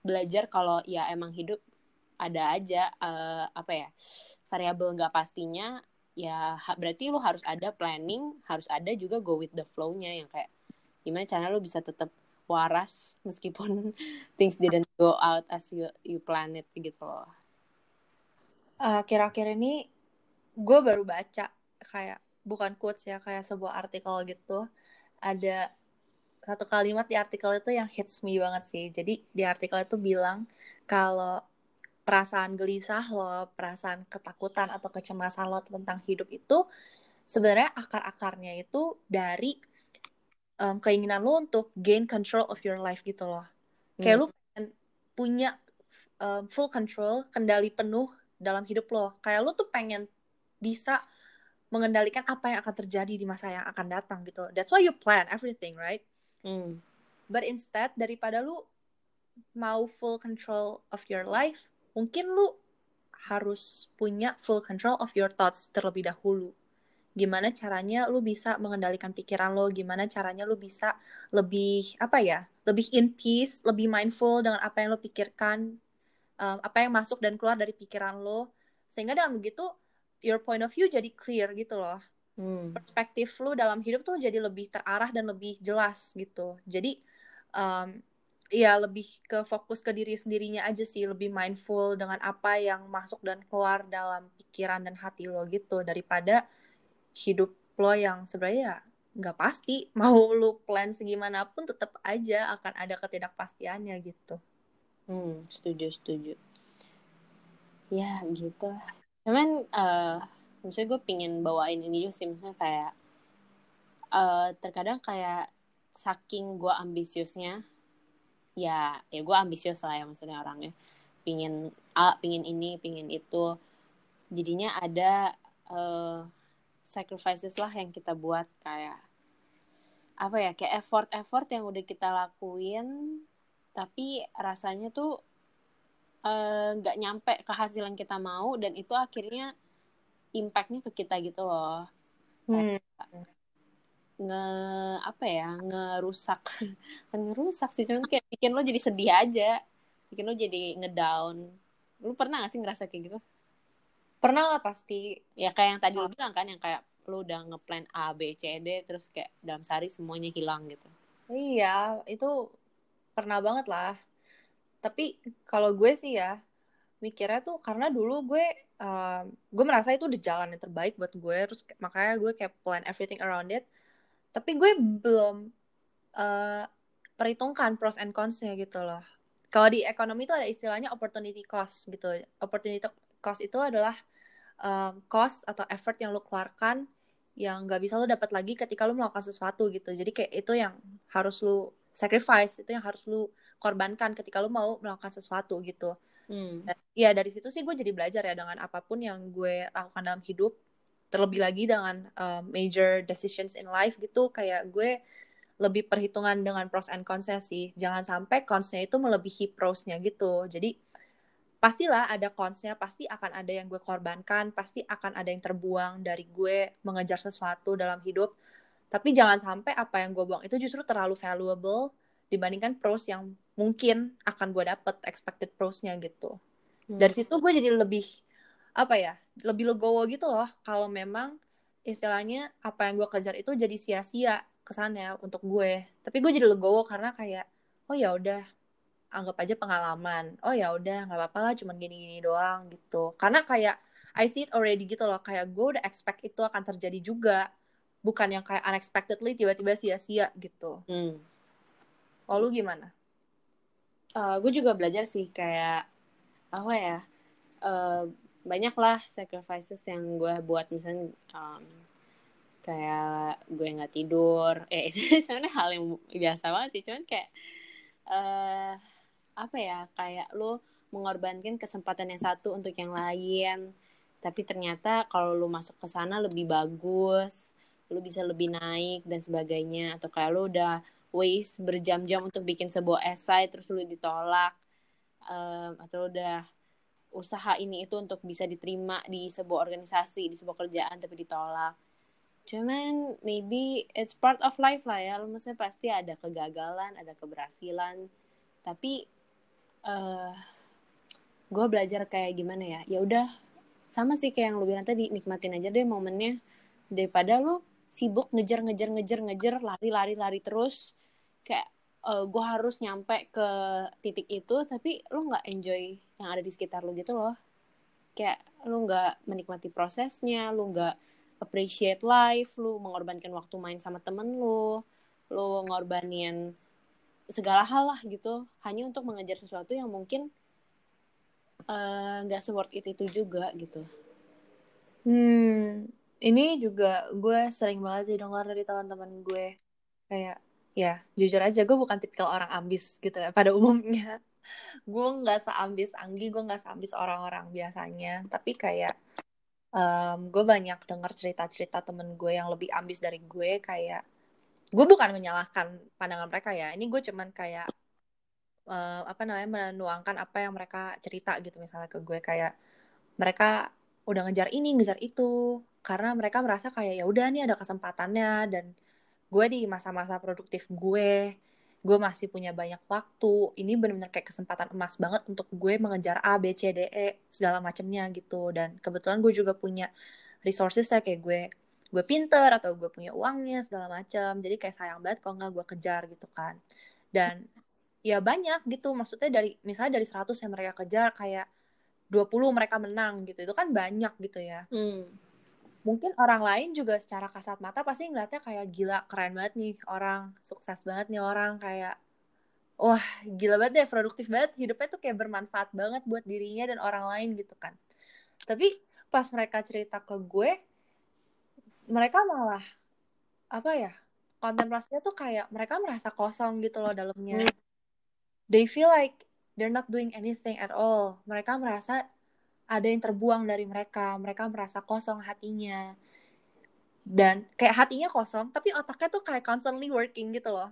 belajar kalau ya emang hidup ada aja uh, apa ya variabel nggak pastinya ya berarti lu harus ada planning harus ada juga go with the flow-nya yang kayak gimana cara lu bisa tetap waras (laughs) meskipun things didn't go out as you you plan it gitu loh. Uh, kira-kira ini gue baru baca kayak bukan quotes ya kayak sebuah artikel gitu ada satu kalimat di artikel itu yang hits me banget sih jadi di artikel itu bilang kalau perasaan gelisah lo perasaan ketakutan atau kecemasan lo tentang hidup itu sebenarnya akar-akarnya itu dari um, keinginan lo untuk gain control of your life gitu loh. Kayak hmm. lu pengen punya um, full control, kendali penuh dalam hidup lo. Kayak lu tuh pengen bisa mengendalikan apa yang akan terjadi di masa yang akan datang gitu. That's why you plan everything, right? Hmm. But instead daripada lu mau full control of your life, mungkin lu harus punya full control of your thoughts terlebih dahulu gimana caranya lu bisa mengendalikan pikiran lo, gimana caranya lu bisa lebih apa ya, lebih in peace, lebih mindful dengan apa yang lo pikirkan, um, apa yang masuk dan keluar dari pikiran lo, sehingga dengan begitu your point of view jadi clear gitu loh. Hmm. Perspektif lu dalam hidup tuh jadi lebih terarah dan lebih jelas gitu. Jadi um, ya lebih ke fokus ke diri sendirinya aja sih, lebih mindful dengan apa yang masuk dan keluar dalam pikiran dan hati lo gitu daripada hidup lo yang sebenarnya ya nggak pasti (laughs) mau lu plan segimanapun tetap aja akan ada ketidakpastiannya gitu hmm setuju setuju ya gitu cuman uh, misalnya gue pingin bawain ini juga sih misalnya kayak uh, terkadang kayak saking gue ambisiusnya ya ya gue ambisius lah ya maksudnya orangnya. Pingin A pingin ini pingin itu. Jadinya ada uh, sacrifices lah yang kita buat kayak apa ya kayak effort-effort yang udah kita lakuin tapi rasanya tuh eh, nggak uh, nyampe ke hasil yang kita mau dan itu akhirnya impactnya ke kita gitu loh hmm. nge apa ya ngerusak kan (laughs) ngerusak sih cuman kayak bikin lo jadi sedih aja bikin lo jadi ngedown lu pernah gak sih ngerasa kayak gitu Pernah lah pasti. Ya kayak yang tadi oh. lu bilang kan, yang kayak lu udah ngeplan A, B, C, D, terus kayak dalam sehari semuanya hilang gitu. Iya, itu pernah banget lah. Tapi kalau gue sih ya, mikirnya tuh karena dulu gue, uh, gue merasa itu udah jalan yang terbaik buat gue, terus makanya gue kayak plan everything around it. Tapi gue belum uh, perhitungkan pros and cons-nya gitu loh. Kalau di ekonomi itu ada istilahnya opportunity cost gitu. Opportunity cost itu adalah um, cost atau effort yang lo keluarkan yang nggak bisa lo dapat lagi ketika lo melakukan sesuatu gitu jadi kayak itu yang harus lo sacrifice itu yang harus lo korbankan ketika lo mau melakukan sesuatu gitu hmm. Ya dari situ sih gue jadi belajar ya dengan apa pun yang gue lakukan dalam hidup terlebih lagi dengan um, major decisions in life gitu kayak gue lebih perhitungan dengan pros and cons sih. Jangan sampai consnya itu melebihi prosnya gitu. Jadi pastilah ada consnya, pasti akan ada yang gue korbankan, pasti akan ada yang terbuang dari gue mengejar sesuatu dalam hidup. Tapi jangan sampai apa yang gue buang itu justru terlalu valuable dibandingkan pros yang mungkin akan gue dapet expected prosnya gitu. Hmm. Dari situ gue jadi lebih apa ya, lebih legowo gitu loh. Kalau memang istilahnya apa yang gue kejar itu jadi sia-sia kesannya untuk gue tapi gue jadi legowo karena kayak oh ya udah anggap aja pengalaman oh ya udah nggak apa-apa lah cuman gini-gini doang gitu karena kayak I see it already gitu loh kayak gue udah expect itu akan terjadi juga bukan yang kayak unexpectedly tiba-tiba sia-sia gitu hmm. lalu gimana uh, gue juga belajar sih kayak apa ya uh, banyak lah sacrifices yang gue buat. Misalnya um, kayak gue nggak tidur. (laughs) Eh itu sebenarnya hal yang biasa banget sih. Cuman kayak uh, apa ya kayak lo mengorbankan kesempatan yang satu untuk yang lain. Tapi ternyata kalau lo masuk ke sana lebih bagus lo bisa lebih naik dan sebagainya. Atau kayak lo udah waste berjam-jam untuk bikin sebuah esai terus lo ditolak um, atau udah usaha ini itu untuk bisa diterima di sebuah organisasi di sebuah kerjaan tapi ditolak. Cuman maybe it's part of life lah ya lo maksudnya pasti ada kegagalan ada keberhasilan. Tapi uh, gue belajar kayak gimana ya ya udah sama sih kayak yang lo bilang tadi nikmatin aja deh momennya. Daripada lo sibuk ngejar ngejar ngejar ngejar lari lari lari terus kayak uh, eh, gue harus nyampe ke titik itu tapi lo nggak enjoy yang ada di sekitar lo gitu loh. Kayak lo nggak menikmati prosesnya lo nggak appreciate life, lu mengorbankan waktu main sama temen lu, lu ngorbanin segala hal lah gitu, hanya untuk mengejar sesuatu yang mungkin eh, nggak uh, se-worth it itu juga gitu. Hmm, ini juga gue sering banget sih dengar dari teman-teman gue. Kayak ya jujur aja gue bukan tipikal orang ambis gitu ya pada umumnya. (laughs) Gue nggak seambis Anggi gue nggak seambis orang-orang biasanya. Tapi kayak um, gue banyak dengar cerita-cerita temen gue yang lebih ambis dari gue kayak gue bukan menyalahkan pandangan mereka ya. Ini gue cuman kayak uh, apa namanya menuangkan apa yang mereka cerita gitu misalnya ke gue. Kayak mereka udah ngejar ini ngejar itu. Karena mereka merasa kayak ya udah nih ada kesempatannya. Dan gue di masa-masa produktif gue gue masih punya banyak waktu. Ini benar-benar kayak kesempatan emas banget untuk gue mengejar A B C D E segala macamnya gitu. Dan kebetulan gue juga punya resources ya kayak gue gue pinter atau gue punya uangnya segala macam jadi kayak sayang banget kalau nggak gue kejar gitu kan. Dan ya banyak gitu maksudnya dari misalnya dari 100 yang mereka kejar kayak 20 mereka menang gitu. Itu kan banyak gitu ya. Hmm mungkin orang lain juga secara kasat mata pasti ngeliatnya kayak gila keren banget nih orang sukses banget nih orang kayak wah gila banget deh produktif banget hidupnya tuh kayak bermanfaat banget buat dirinya dan orang lain gitu kan. Tapi pas mereka cerita ke gue mereka malah apa ya kontemplasinya tuh kayak mereka merasa kosong gitu loh dalamnya. Hmm. they feel like they're not doing anything at all. Mereka merasa ada yang terbuang dari mereka. Mereka merasa kosong hatinya. Dan kayak hatinya kosong tapi otaknya tuh kayak constantly working gitu loh.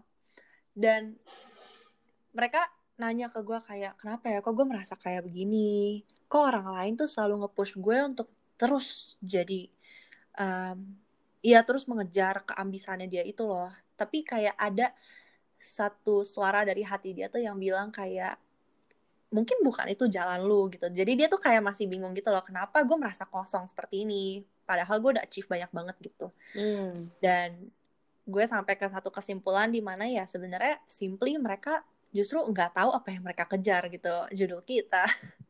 Dan mereka nanya ke gue kayak kenapa ya? Kok gue merasa kayak begini? Kok orang lain tuh selalu nge-push gue untuk terus jadi um, ya terus mengejar keambisannya dia itu loh. Tapi kayak ada satu suara dari hati dia tuh yang bilang kayak mungkin bukan itu jalan lu gitu. Jadi dia tuh kayak masih bingung gitu loh kenapa gue merasa kosong seperti ini? Padahal gue udah achieve banyak banget gitu. Hmm. dan gue sampai ke satu kesimpulan di mana ya sebenarnya simply mereka justru nggak tahu apa yang mereka kejar gitu judul kita.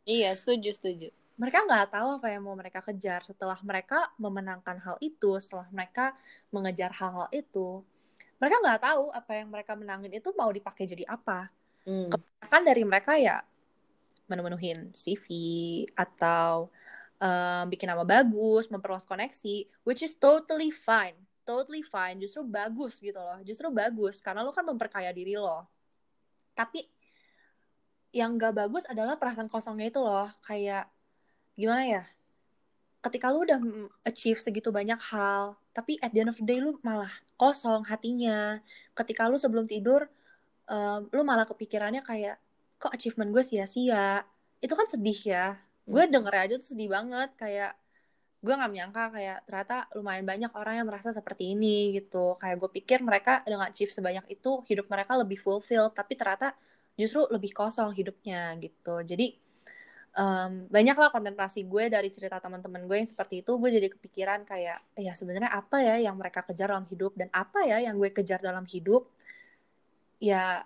Iya setuju setuju. Mereka nggak tahu apa yang mau mereka kejar. Setelah mereka memenangkan hal itu setelah mereka mengejar hal-hal itu mereka nggak tahu apa yang mereka menangin itu mau dipakai jadi apa. Hmm. kebanyakan dari mereka ya memenuhin CV atau um, bikin nama bagus, memperluas koneksi, which is totally fine, totally fine, justru bagus gitu loh, justru bagus karena lo kan memperkaya diri lo. Tapi yang gak bagus adalah perasaan kosongnya itu loh, kayak gimana ya? ketika lu udah achieve segitu banyak hal tapi at the end of the day lu malah kosong hatinya. Ketika lu sebelum tidur um, lu malah kepikirannya kayak kok achievement gue sia-sia? Itu kan sedih ya. Gue Hmm. denger aja tuh sedih banget kayak gue nggak menyangka kayak ternyata lumayan banyak orang yang merasa seperti ini gitu. Kayak gue pikir mereka dengan achieve sebanyak itu hidup mereka lebih fulfilled tapi ternyata justru lebih kosong hidupnya gitu. Jadi um, banyaklah kontemplasi gue dari cerita teman-teman gue yang seperti itu. Gue jadi kepikiran kayak ya sebenarnya apa ya yang mereka kejar dalam hidup? Dan apa ya yang gue kejar dalam hidup? Ya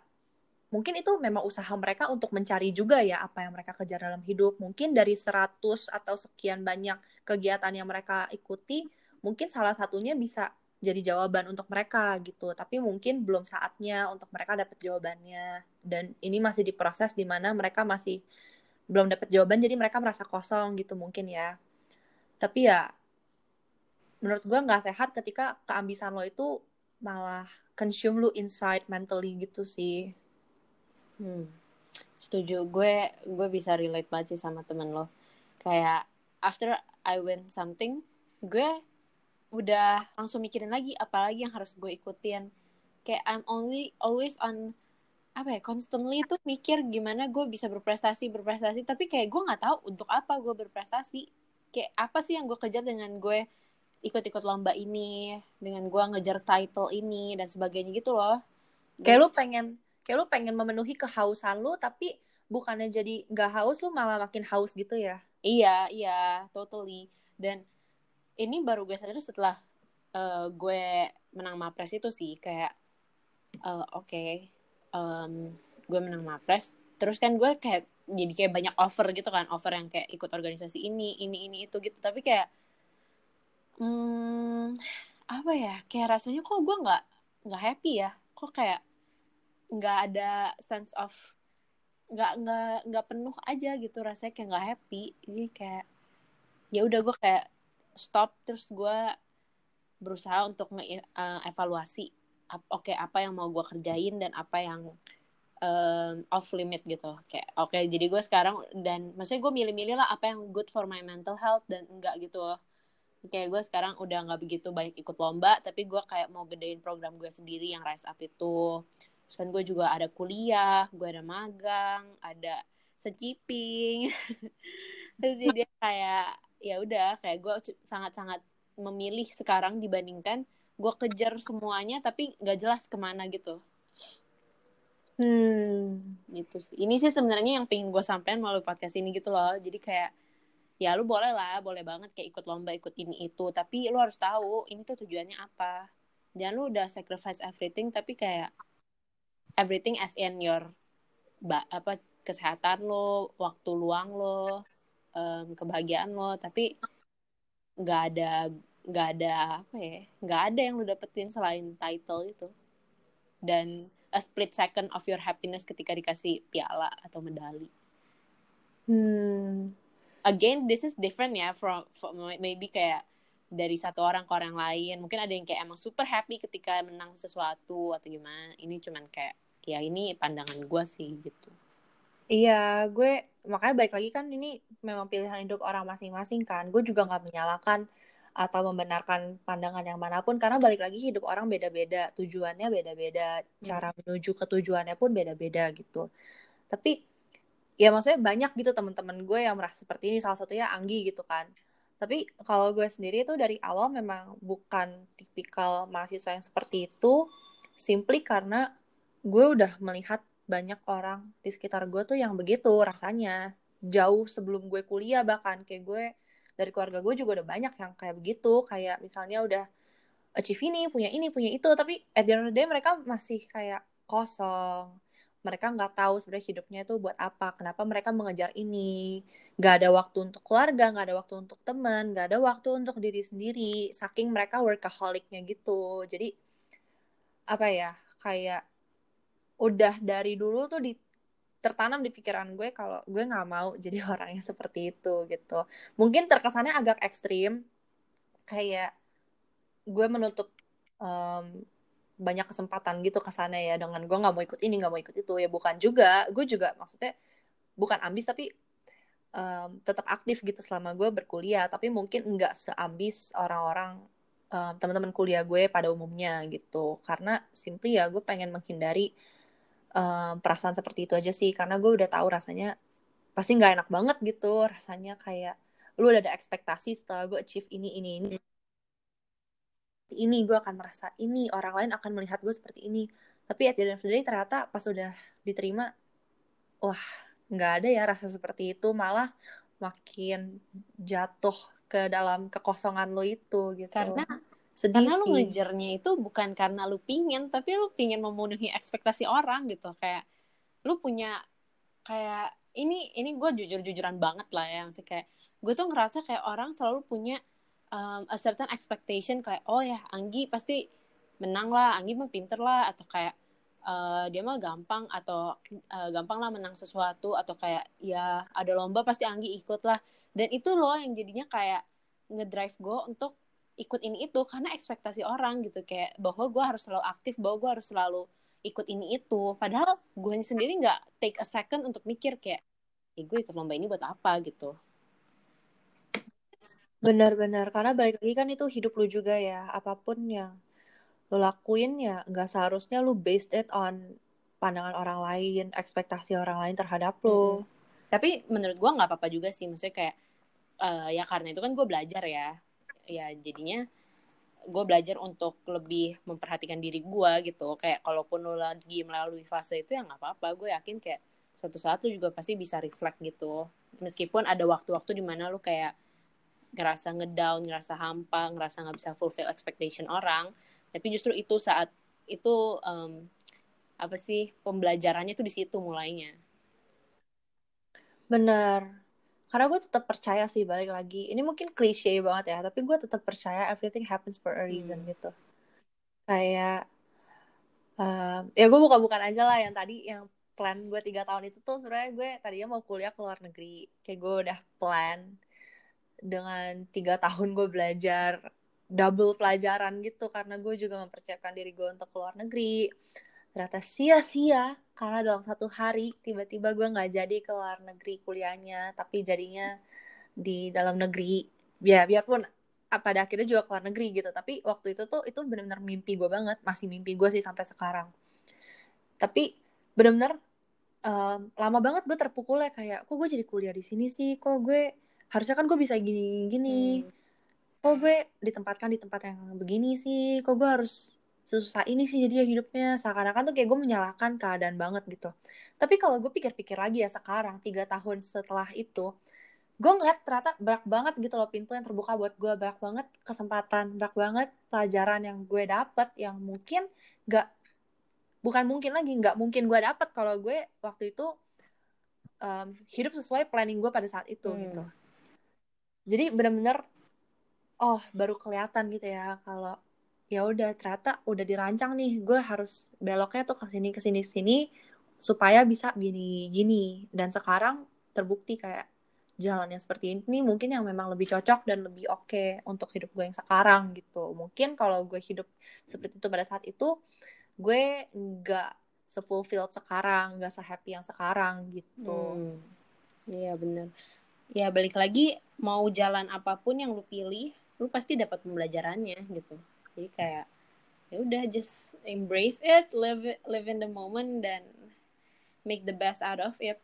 mungkin itu memang usaha mereka untuk mencari juga ya apa yang mereka kejar dalam hidup. Mungkin dari 100 atau sekian banyak kegiatan yang mereka ikuti mungkin salah satunya bisa jadi jawaban untuk mereka gitu. Tapi mungkin belum saatnya untuk mereka dapat jawabannya. Dan ini masih diproses di mana mereka masih belum dapat jawaban jadi mereka merasa kosong gitu mungkin ya. Tapi ya menurut gue nggak sehat ketika keambisan lo itu malah consume lu inside mentally gitu sih Hmm. Setuju. Gue gue bisa relate banget sih sama temen lo. Kayak after I win something, gue udah langsung mikirin lagi apalagi yang harus gue ikutin. Kayak I'm only always on apa ya constantly tuh mikir gimana gue bisa berprestasi berprestasi tapi kayak gue nggak tahu untuk apa gue berprestasi kayak apa sih yang gue kejar dengan gue ikut-ikut lomba ini dengan gue ngejar title ini dan sebagainya gitu loh kayak lu pengen kayak lu pengen memenuhi kehausan lu tapi bukannya jadi nggak haus lu malah makin haus gitu ya Iya, iya, totally. Dan ini baru gue sadar setelah uh, gue menang Mapres itu sih kayak uh, oke, um, gue menang Mapres. Terus kan gue kayak jadi kayak banyak offer gitu kan, offer yang kayak ikut organisasi ini, ini, ini itu gitu. Tapi kayak hmm, apa ya? Kayak rasanya kok gue nggak nggak happy ya? Kok kayak nggak ada sense of nggak nggak nggak penuh aja gitu. Rasanya kayak nggak happy. Jadi kayak ya udah gue kayak stop. Terus gue berusaha untuk nge-evaluasi oke apa yang mau gue kerjain dan apa yang um, off limit gitu. Kayak oke okay, jadi gue sekarang dan maksudnya gue milih-milih lah apa yang good for my mental health dan enggak gitu. Kayak gue sekarang udah nggak begitu banyak ikut lomba tapi gue kayak mau gedein program gue sendiri yang rise up itu Terus kan gue juga ada kuliah, gue ada magang, ada seciping. (laughs) Terus jadi kayak ya udah kayak gue sangat-sangat memilih sekarang dibandingkan gue kejar semuanya tapi nggak jelas ke mana gitu. Hmm. Gitu sih. Ini sih sebenarnya yang pengen gue sampein melalui podcast ini gitu loh. Jadi kayak ya lu boleh lah, boleh banget kayak ikut lomba, ikut ini itu. Tapi lu harus tahu ini tuh tujuannya apa. Jangan lu udah sacrifice everything tapi kayak everything as in your ba, apa kesehatan lo, waktu luang lo, um, kebahagiaan lo, tapi nggak ada nggak ada apa ya, nggak ada yang lo dapetin selain title itu. Dan a split second of your happiness ketika dikasih piala atau medali. Hmm. Again, this is different ya from, from maybe kayak dari satu orang ke orang lain. Mungkin ada yang kayak emang super happy ketika menang sesuatu atau gimana. Ini cuman kayak ya ini pandangan gue sih gitu. Iya gue makanya baik lagi kan ini memang pilihan hidup orang masing-masing kan. Gue juga nggak menyalahkan atau membenarkan pandangan yang mana pun. Karena balik lagi hidup orang beda-beda tujuannya beda-beda cara menuju ke tujuannya pun beda-beda gitu. Tapi ya maksudnya banyak gitu teman-teman gue yang merasa seperti ini. Salah satunya Anggi gitu kan tapi kalau gue sendiri tuh dari awal memang bukan tipikal mahasiswa yang seperti itu. Simply karena gue udah melihat banyak orang di sekitar gue tuh yang begitu rasanya. Jauh sebelum gue kuliah bahkan. Kayak gue dari keluarga gue juga udah banyak yang kayak begitu. Kayak misalnya udah achieve ini punya ini punya itu. Tapi at the end of the day mereka masih kayak kosong mereka nggak tahu sebenarnya hidupnya itu buat apa kenapa mereka mengejar ini. Nggak ada waktu untuk keluarga nggak ada waktu untuk teman nggak ada waktu untuk diri sendiri saking mereka workaholicnya gitu. Jadi apa ya kayak udah dari dulu tuh di tertanam di pikiran gue kalau gue nggak mau (laughs) jadi orang yang seperti itu gitu. Mungkin terkesannya agak ekstrim kayak gue menutup um, banyak kesempatan gitu ke sana ya dengan gue nggak mau ikut ini nggak mau ikut itu. Ya bukan juga gue juga maksudnya bukan ambis tapi um, tetap aktif gitu selama gue berkuliah. Tapi mungkin nggak seambis orang-orang um, teman-teman kuliah gue pada umumnya gitu. Karena simply ya gue pengen menghindari um, perasaan seperti itu aja sih. Karena gue udah tahu rasanya pasti nggak enak banget gitu. Rasanya kayak lu udah ada ekspektasi setelah gue achieve ini ini ini ini gue akan merasa ini orang lain akan melihat gue seperti ini. Tapi at the end of the day ternyata pas udah diterima wah nggak ada ya rasa seperti itu. Malah makin jatuh ke dalam kekosongan lo itu gitu. Karena sedih karena sih. lu ngejarnya itu bukan karena lu pingin tapi lu pingin memenuhi ekspektasi orang gitu. Kayak lu punya kayak ini ini gue jujur jujuran banget lah ya sih. Kayak gue tuh ngerasa kayak orang selalu punya um, a certain expectation kayak oh ya Anggi pasti menang lah Anggi mah pinter lah atau kayak uh, dia mah gampang atau uh, gampang lah menang sesuatu atau kayak ya ada lomba pasti Anggi ikut lah. Dan itu loh yang jadinya kayak ngedrive gue untuk ikut ini itu karena ekspektasi orang gitu kayak bahwa gue harus selalu aktif bahwa gue harus selalu ikut ini itu. Padahal gue sendiri nggak take a second untuk mikir kayak eh gue ikut lomba ini buat apa? gitu benar-benar karena balik lagi kan itu hidup lu juga ya. Apa pun yang lu lakuin ya nggak seharusnya lu based it on pandangan orang lain ekspektasi orang lain terhadap lu. Hmm. tapi menurut gue nggak apa-apa juga sih. Maksudnya kayak uh, ya karena itu kan gue belajar ya. Ya jadinya gue belajar untuk lebih memperhatikan diri gue gitu. Kayak kalaupun lo lagi melalui fase itu ya nggak apa-apa. Gue yakin kayak suatu saat lo juga pasti bisa reflect gitu. Meskipun ada waktu-waktu di mana lo kayak ngerasa ngedown ngerasa hampa ngerasa nggak bisa fulfill expectation orang. Tapi justru itu saat itu um, apa sih pembelajarannya tuh di situ mulainya. Benar. Karena gue tetap percaya sih balik lagi. Ini mungkin klise banget ya tapi gue tetap percaya everything happens for a reason hmm. gitu. Kayak um, ya gue buka-bukan aja lah yang tadi yang plan gue tiga tahun itu tuh sebenarnya gue tadinya mau kuliah ke luar negeri. Kayak gue udah plan dengan tiga tahun gue belajar double pelajaran gitu karena gue juga mempersiapkan diri gue untuk keluar negeri. Ternyata sia-sia karena dalam satu hari tiba-tiba gue nggak jadi ke luar negeri kuliahnya tapi jadinya di dalam negeri. Ya biarpun pada akhirnya juga ke luar negeri gitu tapi waktu itu tuh itu benar-benar mimpi gue banget masih mimpi gue sih sampai sekarang. Tapi benar-benar um, lama banget gue terpukul ya kayak kok gue jadi kuliah di sini sih? Kok gue harusnya kan gue bisa gini gini. Hmm. kok gue ditempatkan di tempat yang begini sih? Kok gue harus susah ini sih jadi ya hidupnya? Seakan-akan tuh kayak gue menyalahkan keadaan banget gitu. Tapi kalau gue pikir-pikir lagi ya sekarang tiga tahun setelah itu gue ngeliat ternyata banyak banget gitu loh pintu yang terbuka buat gue banyak banget kesempatan banyak banget pelajaran yang gue dapet yang mungkin gak bukan mungkin lagi nggak mungkin gue dapet kalau gue waktu itu um, hidup sesuai planning gue pada saat itu hmm. gitu jadi bener-bener oh baru kelihatan gitu ya kalau ya udah ternyata udah dirancang nih gue harus beloknya tuh ke sini ke sini sini supaya bisa gini gini. Dan sekarang terbukti kayak jalannya seperti ini mungkin yang memang lebih cocok dan lebih oke okay untuk hidup gue yang sekarang gitu. Mungkin kalau gue hidup seperti itu pada saat itu gue nggak sefulfilled sekarang nggak sehappy yang sekarang gitu. Hmm. iya bener ya balik lagi mau jalan apa pun yang lu pilih lu pasti dapat pembelajarannya gitu. Jadi kayak ya udah just embrace it live live in the moment dan make the best out of it.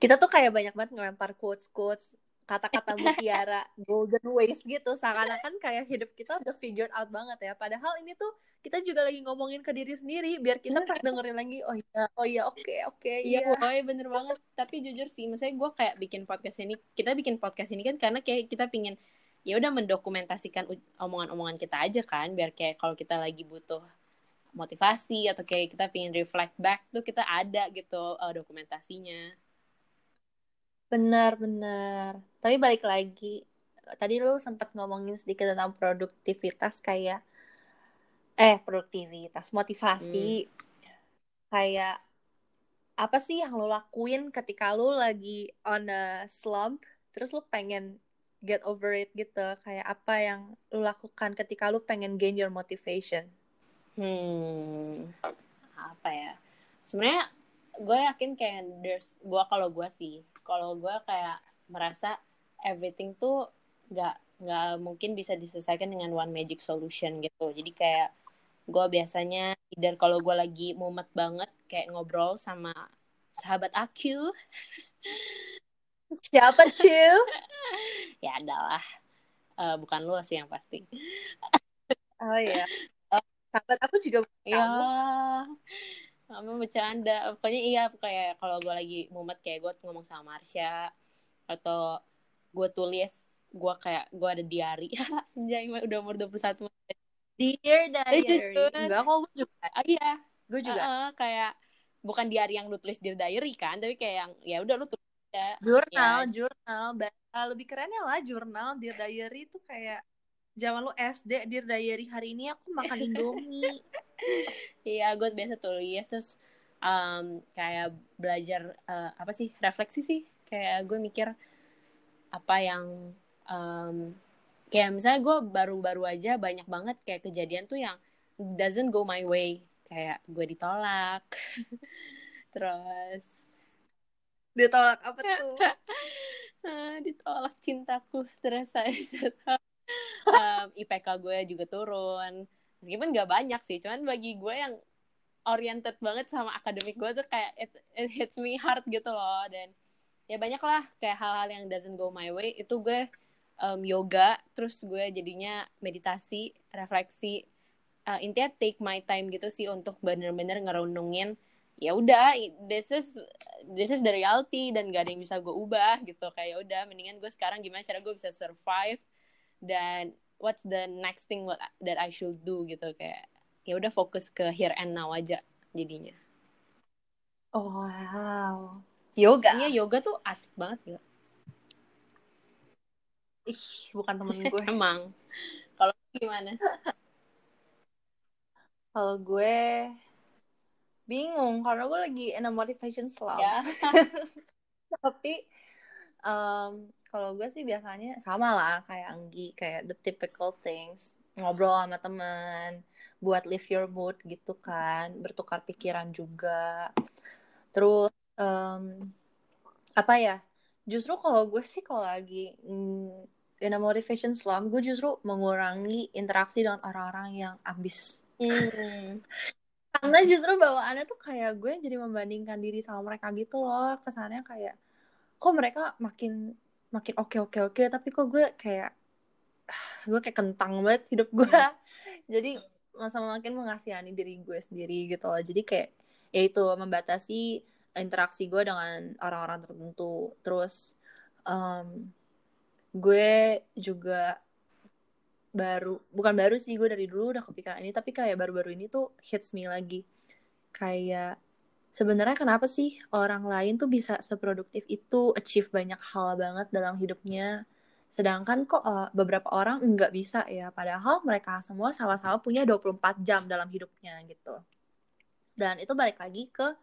Kita tuh kayak banyak banget ngelempar quotes quotes kata-kata mutiara golden ways gitu seakan-akan kayak hidup kita udah figured out banget ya. Padahal ini tuh kita juga lagi ngomongin ke diri sendiri biar kita pas dengerin lagi oh iya oh iya oke okay, oke okay, iya. iya oh, bener banget. Tapi jujur sih maksudnya gue kayak bikin podcast ini kita bikin podcast ini kan karena kayak kita pingin ya udah mendokumentasikan omongan-omongan kita aja kan biar kayak kalau kita lagi butuh motivasi atau kayak kita pingin reflect back tuh kita ada gitu uh, dokumentasinya benar-benar tapi balik lagi tadi lu sempat ngomongin sedikit tentang produktivitas kayak eh produktivitas motivasi. Hmm. kayak apa sih yang lo lakuin ketika lo lagi on a slump terus lo pengen get over it gitu? Kayak apa yang lu lakukan ketika lu pengen gain your motivation? Hmm. Apa ya? Sebenarnya gue yakin kayak there's gue kalau gue sih kalau gue kayak merasa everything tuh nggak nggak mungkin bisa diselesaikan dengan one magic solution gitu. Jadi kayak gue biasanya either kalau gue lagi mumet banget kayak ngobrol sama sahabat aku (laughs) siapa cuy (laughs) ya adalah uh, bukan lu sih yang pasti. Oh iya. (laughs) Sahabat aku juga ya apa bercanda. Pokoknya iya kayak kalau gue lagi mumet kayak gue ngomong sama Marsha atau gue tulis gue kayak gue ada diary (laughs) anjay udah umur 21 Dear Diary. Enggak kok gue juga? Ah, iya. Gue juga. Uh, kayak bukan diary yang lu tulis Dear Diary kan tapi kayak yang ya udah lu tulis ya. jurnal ya. jurnal lebih kerennya lah jurnal Dear Diary itu kayak zaman lu SD Dear Diary hari ini aku makan Indomie. (laughs) Iya gue biasa tulis terus um, kayak belajar uh, apa sih refleksi sih. Kayak gue mikir apa yang um, kayak misalnya gue baru-baru aja banyak banget kayak kejadian tuh yang doesn't go my way. Kayak gue ditolak. (laughs) Terus ditolak apa tuh? (laughs) Ditolak cintaku. Terus saya um, IPK gue juga turun. Meskipun gak banyak sih cuman bagi gue yang oriented banget sama akademik gue tuh kayak it, it hits me hard gitu loh. Dan ya banyak lah kayak hal-hal yang doesn't go my way. Itu gue um, yoga terus gue jadinya meditasi refleksi. Uh, intinya take my time gitu sih untuk bener-bener ngerundungin ya udah this is this is the reality dan gak ada yang bisa gue ubah gitu. Kayak ya udah mendingan gue sekarang gimana cara gue bisa survive dan what's the next thing what that I should do gitu kayak ya udah fokus ke here and now aja jadinya. Oh wow. Yoga? Iya yoga tuh asik banget ya ih bukan temen gue. (laughs) Emang. Kalau gimana? (laughs) Kalau gue bingung. Karena gue lagi in a motivation slump. Ya. (laughs) tapi um, kalau gue sih biasanya sama lah kayak Anggi kayak the typical things. Ngobrol sama temen buat lift your mood gitu kan bertukar pikiran juga. Terus um, apa ya justru kalau gue sih kalau lagi mm, in a motivation slump gue justru mengurangi interaksi dengan orang-orang yang abis. Hmm. (laughs) karena justru bawaannya tuh kayak gue jadi membandingkan diri sama mereka gitu loh. Kesannya kayak kok mereka makin makin oke oke oke tapi kok gue kayak (sighs) gue kayak kentang banget hidup gue. Hmm. (laughs) jadi masa makin mengasihani diri gue sendiri gitu loh. Jadi kayak ya itu membatasi interaksi gue dengan orang-orang tertentu. Terus um, gue juga baru bukan baru sih gue dari dulu udah kepikiran ini tapi kayak baru-baru ini tuh hits me lagi. Kayak sebenarnya kenapa sih orang lain tuh bisa seproduktif itu achieve banyak hal banget dalam hidupnya? Sedangkan kok uh, beberapa orang nggak bisa ya padahal mereka semua sama-sama punya 24 jam dalam hidupnya gitu. Dan itu balik lagi ke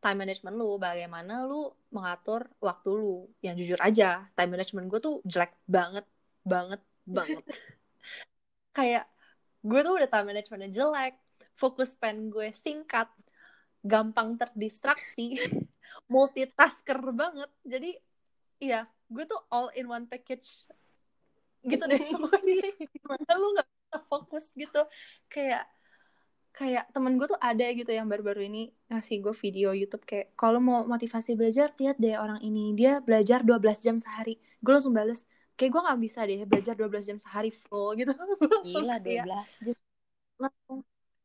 time management lu bagaimana lu mengatur waktu lu. Yang jujur aja time management gue tuh jelek banget banget banget. (laughs) Kayak gue tuh udah time managementnya jelek fokus pen gue singkat gampang terdistraksi (laughs) multitasker banget. Jadi iya gue tuh all in one package gitu deh. (laughs) Gimana lu nggak bisa fokus gitu. Kayak kayak temen gue tuh ada gitu yang baru-baru ini ngasih gue video YouTube kayak kalau mau motivasi belajar lihat deh orang ini. Dia belajar 12 jam sehari. Gue langsung bales. Kayak gue nggak bisa deh belajar 12 jam sehari full gitu. (laughs) Gila 12 jam. langsung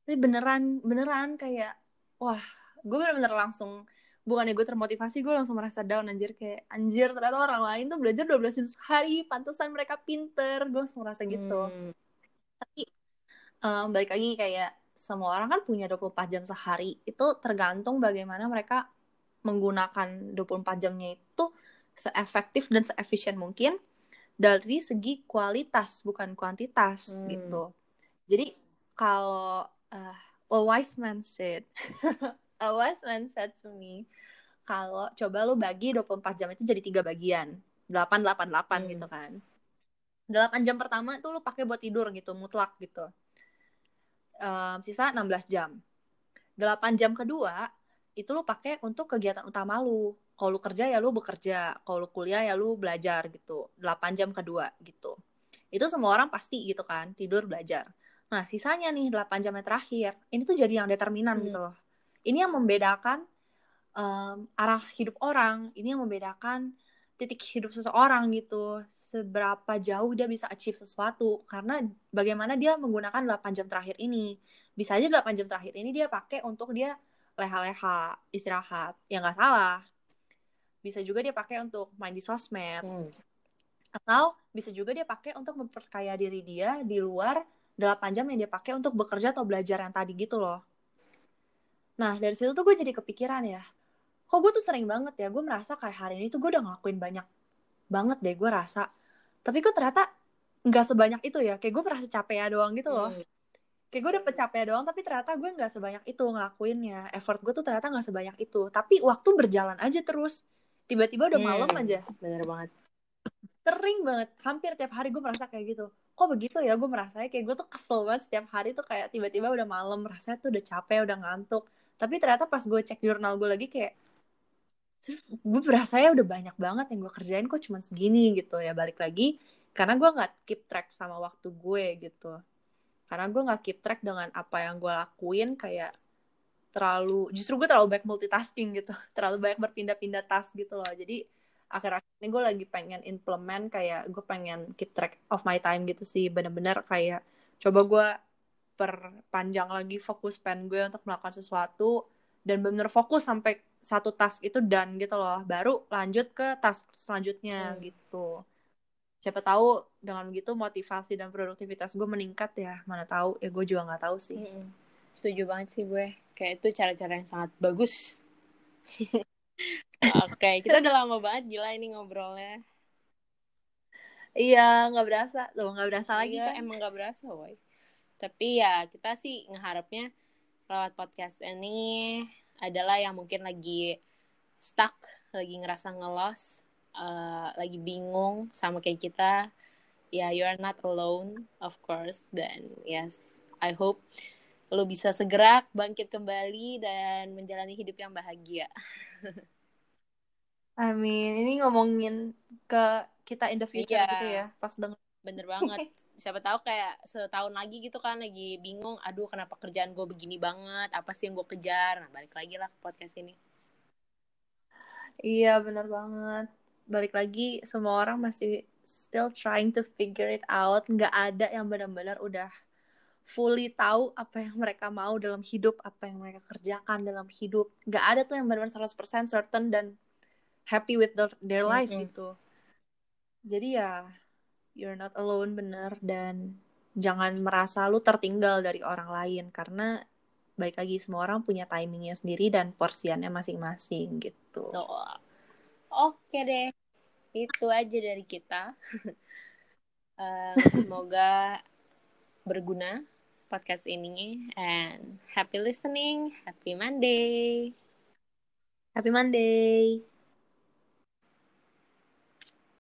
tapi beneran beneran kayak wah gue bener-bener langsung bukannya gue termotivasi gue langsung merasa down anjir kayak anjir ternyata orang lain tuh belajar 12 jam sehari pantesan mereka pinter gue langsung merasa gitu hmm. tapi um, balik lagi kayak semua orang kan punya 24 jam sehari itu tergantung bagaimana mereka menggunakan 24 jamnya itu seefektif dan seefisien mungkin dari segi kualitas bukan kuantitas hmm. gitu. Jadi kalau uh, a wise man said, (laughs) a wise man said to me, kalau coba lu bagi 24 jam itu jadi tiga bagian, 8 8 8 hmm. gitu kan. 8 jam pertama tuh lu pakai buat tidur gitu, mutlak gitu. Um, sisa 16 jam. 8 jam kedua itu lu pakai untuk kegiatan utama lu. Kalau lu kerja ya lu bekerja, kalau lu kuliah ya lu belajar gitu. 8 jam kedua gitu. Itu semua orang pasti gitu kan, tidur belajar. Nah, sisanya nih 8 jam yang terakhir, ini tuh jadi yang determinan hmm. gitu loh. Ini yang membedakan um, arah hidup orang, ini yang membedakan titik hidup seseorang gitu. Seberapa jauh dia bisa achieve sesuatu. Karena bagaimana dia menggunakan 8 jam terakhir ini. Bisa aja 8 jam terakhir ini dia pakai untuk dia leha-leha istirahat. Ya nggak salah. Bisa juga dia pakai untuk main di sosmed. Hmm. atau bisa juga dia pakai untuk memperkaya diri dia di luar 8 jam yang dia pakai untuk bekerja atau belajar yang tadi gitu loh. Nah dari situ tuh gue jadi kepikiran ya kok gue tuh sering banget ya gue merasa kayak hari ini tuh gue udah ngelakuin banyak banget deh gue rasa. Tapi gue ternyata nggak sebanyak itu ya kayak gue merasa capek ya doang gitu loh. Hmm. kayak gue udah capek doang tapi ternyata gue nggak sebanyak itu ngelakuinnya. Effort gue tuh ternyata nggak sebanyak itu. Tapi waktu berjalan aja terus. Tiba-tiba udah hmm. malam aja. bener banget. Sering banget hampir tiap hari gue merasa kayak gitu kok begitu ya? Gue merasa kayak gue tuh kesel banget setiap hari tuh kayak tiba-tiba udah malam merasa tuh udah capek udah ngantuk. Tapi ternyata pas gue cek jurnal gue lagi kayak gue berasa ya udah banyak banget yang gue kerjain kok cuma segini gitu ya. Balik lagi karena gue nggak keep track sama waktu gue gitu. Karena gue nggak keep track dengan apa yang gue lakuin kayak terlalu justru gue terlalu banyak multitasking gitu. (laughs) Terlalu banyak berpindah-pindah task gitu loh. Jadi akhir-akhir ini gue lagi pengen implement kayak gue pengen keep track of my time gitu sih. Bener-bener kayak coba gue perpanjang lagi fokus pen gue untuk melakukan sesuatu dan bener fokus sampai satu task itu dan gitu loh. Baru lanjut ke task selanjutnya hmm. gitu. Siapa tahu dengan begitu motivasi dan produktivitas gue meningkat ya. Mana tahu. Ya gue juga nggak tahu sih. Hmm. setuju banget sih gue. Kayak itu cara-cara yang sangat bagus (laughs) oke okay, kita udah lama banget gila ini ngobrolnya iya nggak berasa tuh nggak berasa iya, lagi kan emang nggak berasa woy tapi ya kita sih ngeharapnya lewat podcast ini adalah yang mungkin lagi stuck, lagi ngerasa ngelos, uh, lagi bingung sama kayak kita. Ya, yeah, you are not alone, of course. Dan yes, I hope lo bisa segera bangkit kembali dan menjalani hidup yang bahagia. (laughs) Amin. Ini ngomongin ke kita in the future yeah. gitu ya, pas denger. Bener banget. (laughs) siapa tahu kayak setahun lagi gitu kan lagi bingung aduh kenapa kerjaan gue begini banget apa sih yang gue kejar nah balik lagi lah ke podcast ini iya benar banget balik lagi semua orang masih still trying to figure it out nggak ada yang benar-benar udah fully tahu apa yang mereka mau dalam hidup apa yang mereka kerjakan dalam hidup nggak ada tuh yang benar-benar 100% certain dan happy with their, their life mm -hmm. gitu jadi ya you're not alone bener dan jangan merasa lu tertinggal dari orang lain karena baik lagi semua orang punya timingnya sendiri dan porsiannya masing-masing gitu. Oh. Oke deh, itu aja dari kita. (laughs) um, semoga berguna podcast ini and happy listening, happy Monday. Happy Monday.